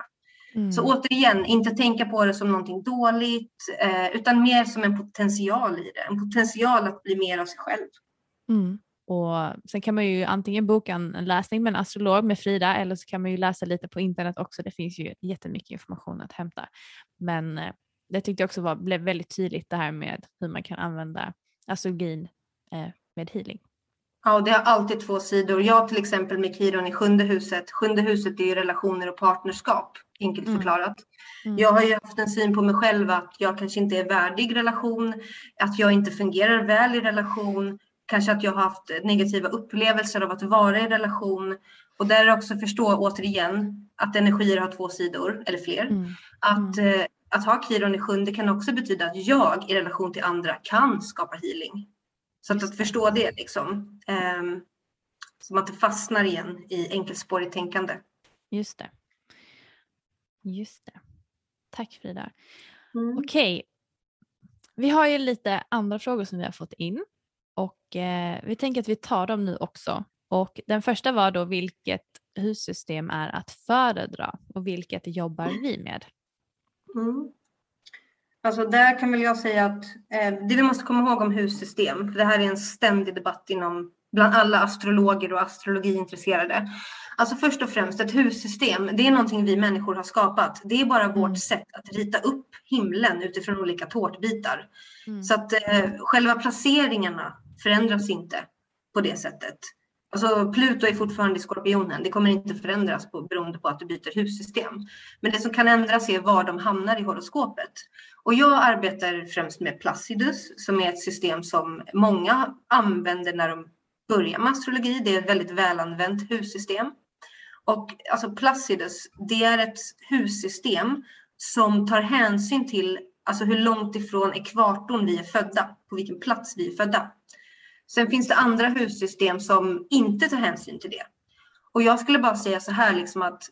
Mm. Så återigen, inte tänka på det som någonting dåligt eh, utan mer som en potential i det. En potential att bli mer av sig själv. Mm. Och sen kan man ju antingen boka en, läsning med en astrolog med Frida eller så kan man ju läsa lite på internet också. Det finns ju jättemycket information att hämta. Men eh, det tyckte jag också var, blev väldigt tydligt det här med hur man kan använda astrologin eh, med healing. Ja, det har alltid två sidor. Jag till exempel med Kiron i sjunde huset. Sjunde huset är ju relationer och partnerskap, enkelt mm. förklarat. Mm. Jag har ju haft en syn på mig själv att jag kanske inte är värdig relation, att jag inte fungerar väl i relation, kanske att jag har haft negativa upplevelser av att vara i relation. Och där är också förstå återigen att energier har två sidor eller fler. Mm. Att, mm. Eh, att ha Kiron i sjunde kan också betyda att jag i relation till andra kan skapa healing. Så att, att förstå det liksom. Eh, som att det fastnar igen i enkelspårigt tänkande. Just det. Just det. Tack Frida. Mm. Okej. Vi har ju lite andra frågor som vi har fått in och eh, vi tänker att vi tar dem nu också. Och den första var då vilket hussystem är att föredra och vilket jobbar vi med? Mm. Alltså där kan väl jag säga att eh, det vi måste komma ihåg om hussystem, för det här är en ständig debatt inom bland alla astrologer och astrologiintresserade. Alltså först och främst ett hussystem, det är någonting vi människor har skapat. Det är bara mm. vårt sätt att rita upp himlen utifrån olika tårtbitar. Mm. Så att eh, själva placeringarna förändras inte på det sättet. Alltså Pluto är fortfarande i skorpionen. Det kommer inte förändras på, beroende på att du byter hussystem. Men det som kan ändras är var de hamnar i horoskopet. Och jag arbetar främst med Placidus som är ett system som många använder när de börjar med astrologi. Det är ett väldigt välanvänt hussystem. Och alltså Placidus, det är ett hussystem som tar hänsyn till alltså hur långt ifrån ekvatorn vi är födda, på vilken plats vi är födda. Sen finns det andra hussystem som inte tar hänsyn till det. Och jag skulle bara säga så här liksom att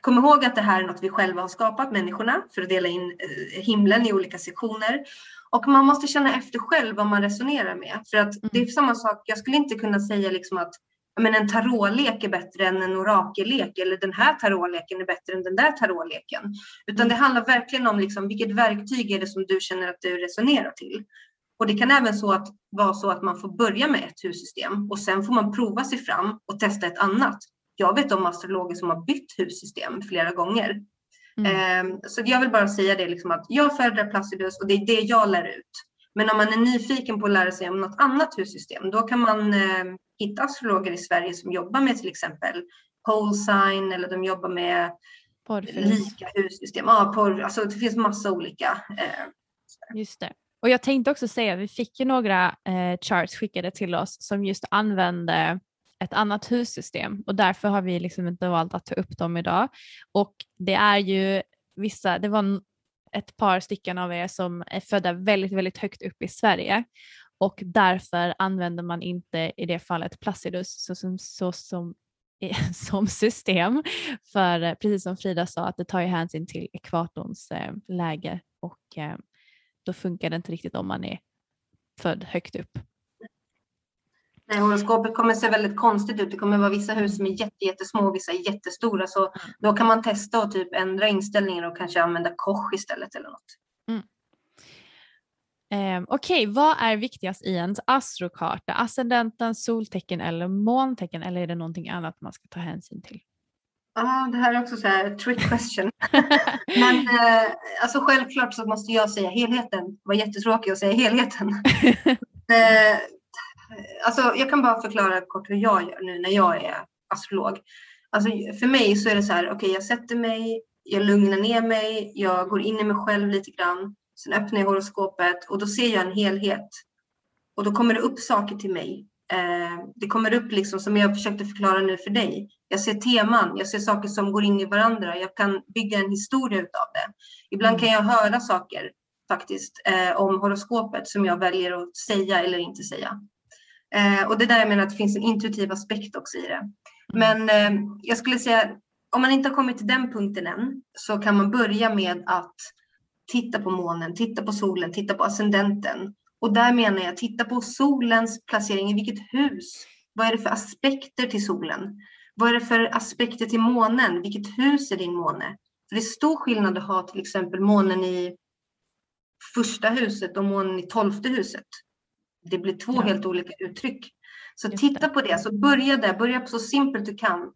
kom ihåg att det här är något vi själva har skapat, människorna, för att dela in eh, himlen i olika sektioner. Och man måste känna efter själv vad man resonerar med. För att det är samma sak, jag skulle inte kunna säga liksom att men en tarotlek är bättre än en orakellek eller den här tarotleken är bättre än den där tarotleken. Utan det handlar verkligen om liksom, vilket verktyg är det som du känner att du resonerar till. Och det kan även så att, vara så att man får börja med ett hussystem och sen får man prova sig fram och testa ett annat. Jag vet om astrologer som har bytt hussystem flera gånger. Mm. Eh, så jag vill bara säga det liksom att jag föredrar Placidus och det är det jag lär ut. Men om man är nyfiken på att lära sig om något annat hussystem, då kan man eh, hitta astrologer i Sverige som jobbar med till exempel pole sign eller de jobbar med Porrfilm. lika hussystem. Ja, porr, alltså det finns massa olika. Eh, Just det. Och jag tänkte också säga, vi fick ju några eh, charts skickade till oss som just använde ett annat hussystem och därför har vi liksom inte valt att ta upp dem idag. Och det är ju vissa, det var ett par stycken av er som är födda väldigt, väldigt högt upp i Sverige och därför använder man inte i det fallet Placidus så som, så som, eh, som system. För eh, precis som Frida sa att det tar ju hänsyn till ekvatorns eh, läge och eh, då funkar det inte riktigt om man är född högt upp. Nej, horoskopet kommer se väldigt konstigt ut. Det kommer vara vissa hus som är jättesmå och vissa är jättestora. Så då kan man testa och typ ändra inställningen och kanske använda koch istället eller något. Mm. Um, Okej, okay. vad är viktigast i ens astrokarta? Ascendenten, soltecken eller måntecken eller är det någonting annat man ska ta hänsyn till? Ja, det här är också så här trick question. Men eh, alltså självklart så måste jag säga helheten. Det var jättetråkigt att säga helheten. eh, alltså jag kan bara förklara kort hur jag gör nu när jag är astrolog. Alltså för mig så är det så här, okej okay, jag sätter mig, jag lugnar ner mig, jag går in i mig själv lite grann. Sen öppnar jag horoskopet och då ser jag en helhet. Och då kommer det upp saker till mig Eh, det kommer upp liksom som jag försökte förklara nu för dig. Jag ser teman, jag ser saker som går in i varandra. Jag kan bygga en historia utav det. Ibland kan jag höra saker faktiskt eh, om horoskopet som jag väljer att säga eller inte säga. Eh, och det där jag menar att det finns en intuitiv aspekt också i det. Men eh, jag skulle säga om man inte har kommit till den punkten än så kan man börja med att titta på månen, titta på solen, titta på ascendenten. Och där menar jag titta på solens placering i vilket hus. Vad är det för aspekter till solen? Vad är det för aspekter till månen? Vilket hus är din måne? För det är stor skillnad att ha till exempel månen i första huset och månen i tolfte huset. Det blir två helt olika uttryck. Så titta på det, så börja där, börja på så simpelt du kan.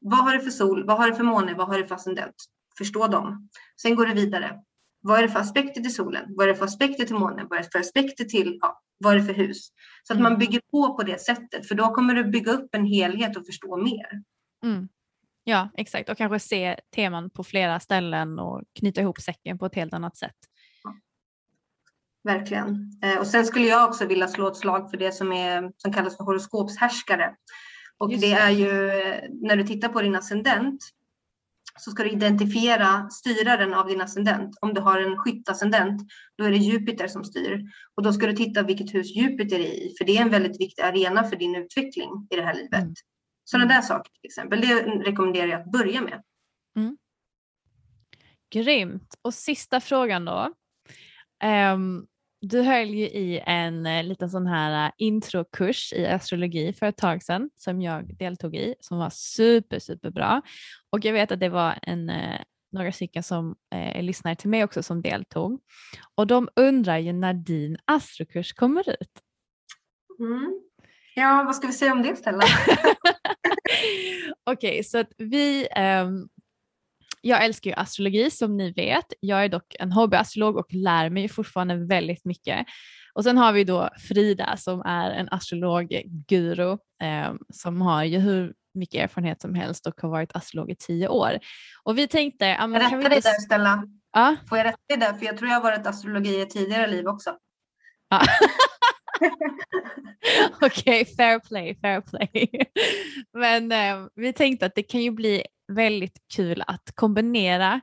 Vad har du för sol? Vad har du för måne? Vad har du för ascendent? Förstå dem. Sen går du vidare. Vad är det för aspekter till solen? Vad är det för aspekter till månen? Vad är det för aspekter till, ja, vad är det för hus? Så att Mm. man bygger på på det sättet, för då kommer du bygga upp en helhet och förstå mer. Mm. Ja, exakt. Och kanske se teman på flera ställen och knyta ihop säcken på ett helt annat sätt. Verkligen. Eh, och sen skulle jag också vilja slå ett slag för det som, är, som kallas för horoskopshärskare. Och Just det är ju eh, när du tittar på din ascendent så ska du identifiera styraren av din ascendent. Om du har en skyttascendent, då är det Jupiter som styr. Och då ska du titta vilket hus Jupiter är i, för det är en väldigt viktig arena för din utveckling i det här livet. Mm. Sådana där saker till exempel, det rekommenderar jag att börja med. Grymt. Och sista frågan då. Ehm, du höll ju i en eh, liten sån här eh, introkurs i astrologi för ett tag sedan som jag deltog i som var super, superbra. Och jag vet att det var en, eh, några stycken som eh, är lyssnare till mig också som deltog. Och de undrar ju när din astrokurs kommer ut. Mm. Ja, vad ska vi säga om det Stella? Okej, så att vi, ehm, jag älskar ju astrologi som ni vet. Jag är dock en hobbyastrolog och lär mig fortfarande väldigt mycket. Och sen har vi då Frida som är en astrologguru ehm, som har ju hur mycket erfarenhet som helst och har varit astrolog i tio år. Och vi tänkte, Jag kan vi rättar dig där Stella. Ja, Får jag rätta dig där? För jag tror jag har varit astrologi i tidigare liv också. Ja. Okej, fair play, fair play. Men eh, vi tänkte att det kan ju bli väldigt kul att kombinera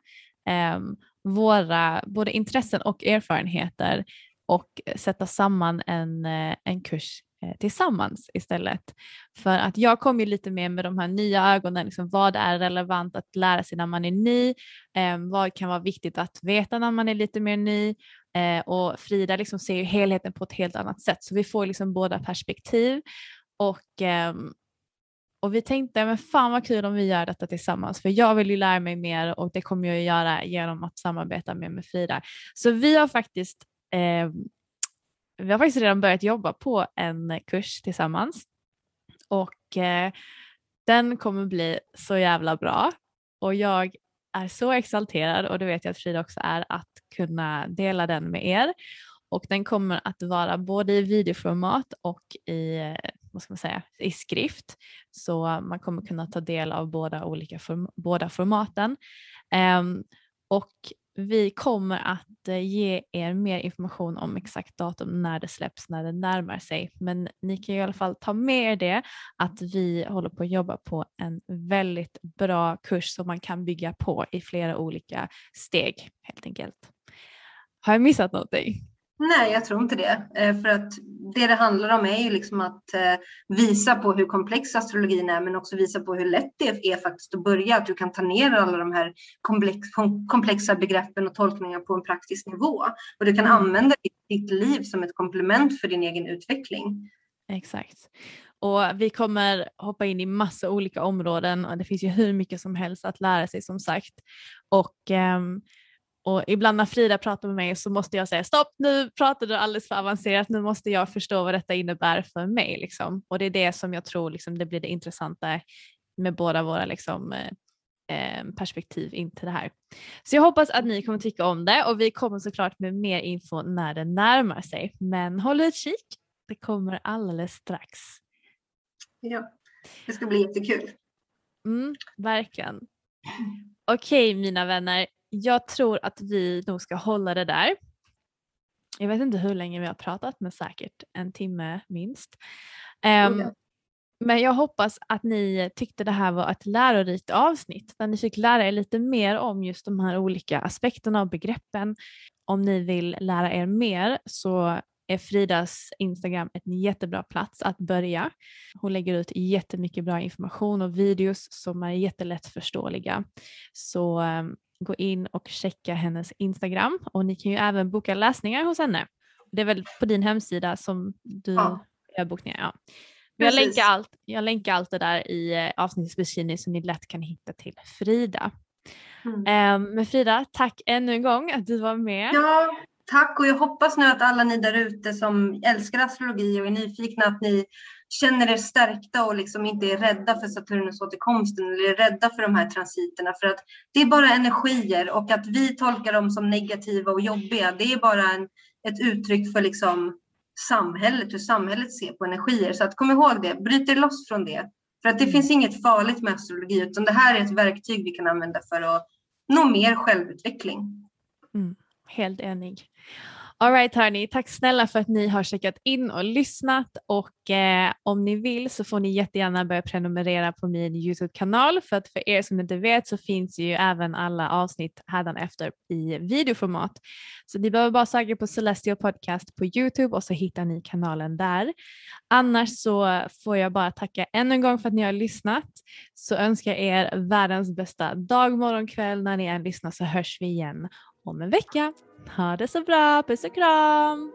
eh, våra både intressen och erfarenheter och sätta samman en, eh, en kurs eh, tillsammans istället. För att jag kom ju lite mer med de här nya ögonen, liksom vad är relevant att lära sig när man är ny, eh, vad kan vara viktigt att veta när man är lite mer ny Eh, och Frida liksom ser ju helheten på ett helt annat sätt så vi får liksom båda perspektiv. Och, eh, och vi tänkte, men fan vad kul om vi gör detta tillsammans för jag vill ju lära mig mer och det kommer jag att göra genom att samarbeta mer med Frida. Så vi har faktiskt eh, vi har faktiskt redan börjat jobba på en kurs tillsammans och eh, den kommer bli så jävla bra och jag är så exalterad och det vet jag att Frida också är att kunna dela den med er. Och den kommer att vara både i videoformat och i, eh, vad ska man säga, i skrift. Så man kommer kunna ta del av båda, olika form, båda formaten. Um, och vi kommer att eh, ge er mer information om exakt datum när det släpps, när det närmar sig. Men ni kan ju i alla fall ta med er det att vi håller på att jobba på en väldigt bra kurs som man kan bygga på i flera olika steg helt enkelt. Har jag missat någonting? Nej, jag tror inte det. Eh, För att det det handlar om är ju liksom att eh, visa på hur komplex astrologin är, men också visa på hur lätt det är faktiskt att börja. Att du kan ta ner alla de här komplex, kom- komplexa begreppen och tolkningar på en praktisk nivå. Och du kan använda ditt, liv som ett komplement för din egen utveckling. Exakt. Och vi kommer hoppa in i massa olika områden och det finns ju hur mycket som helst att lära sig som sagt. Och, ehm, och ibland när Frida pratar med mig så måste jag säga stopp nu pratar du alldeles för avancerat, nu måste jag förstå vad detta innebär för mig. Liksom. Och det är det som jag tror liksom, det blir det intressanta med båda våra liksom, eh, eh, perspektiv in till det här. Så jag hoppas att ni kommer tycka om det och vi kommer såklart med mer info när det närmar sig. Men håll utkik, det kommer alldeles strax. Ja, det ska bli jättekul. Mm, verkligen. Okej mina vänner, jag tror att vi nog ska hålla det där. jag vet inte hur länge vi har pratat men säkert en timme minst. Um, ja. Men jag hoppas att ni tyckte det här var ett lärorikt avsnitt där ni fick lära er lite mer om just de här olika aspekterna och begreppen. Om ni vill lära er mer så är Fridas Instagram en jättebra plats att börja. Hon lägger ut jättemycket bra information och videos som är jättelätt förståeliga. Så um, gå in och checka hennes Instagram och ni kan ju även boka läsningar hos henne. Det är väl på din hemsida som du Ja. gör bokningar? Ja. Jag länkar, allt, jag länkar allt det där i eh, avsnittets beskrivning så ni lätt kan hitta till Frida. Mm. Ehm, men Frida, tack ännu en gång att du var med. Ja, tack och jag hoppas nu att alla ni där ute som älskar astrologi och är nyfikna att ni känner er stärkta och liksom inte är rädda för Saturnus återkomsten eller är rädda för de här transiterna för att det är bara energier och att vi tolkar dem som negativa och jobbiga det är bara en, ett uttryck för liksom samhället, hur samhället ser på energier. Så att kom ihåg det, bryt er loss från det. För att det finns inget farligt med astrologi utan det här är ett verktyg vi kan använda för att nå mer självutveckling. Helt enig. Alright hörni, tack snälla för att ni har checkat in och lyssnat och eh, om ni vill så får ni jättegärna börja prenumerera på min Youtube-kanal för att för er som inte vet så finns ju även alla avsnitt hädanefter i videoformat. Så ni behöver bara söka på Celestial Podcast på Youtube och så hittar ni kanalen där. Annars så får jag bara tacka ännu en gång för att ni har lyssnat. Så önskar jag er världens bästa dag, morgon, kväll när ni än lyssnar så hörs vi igen om en vecka. Ha det så bra, puss och kram!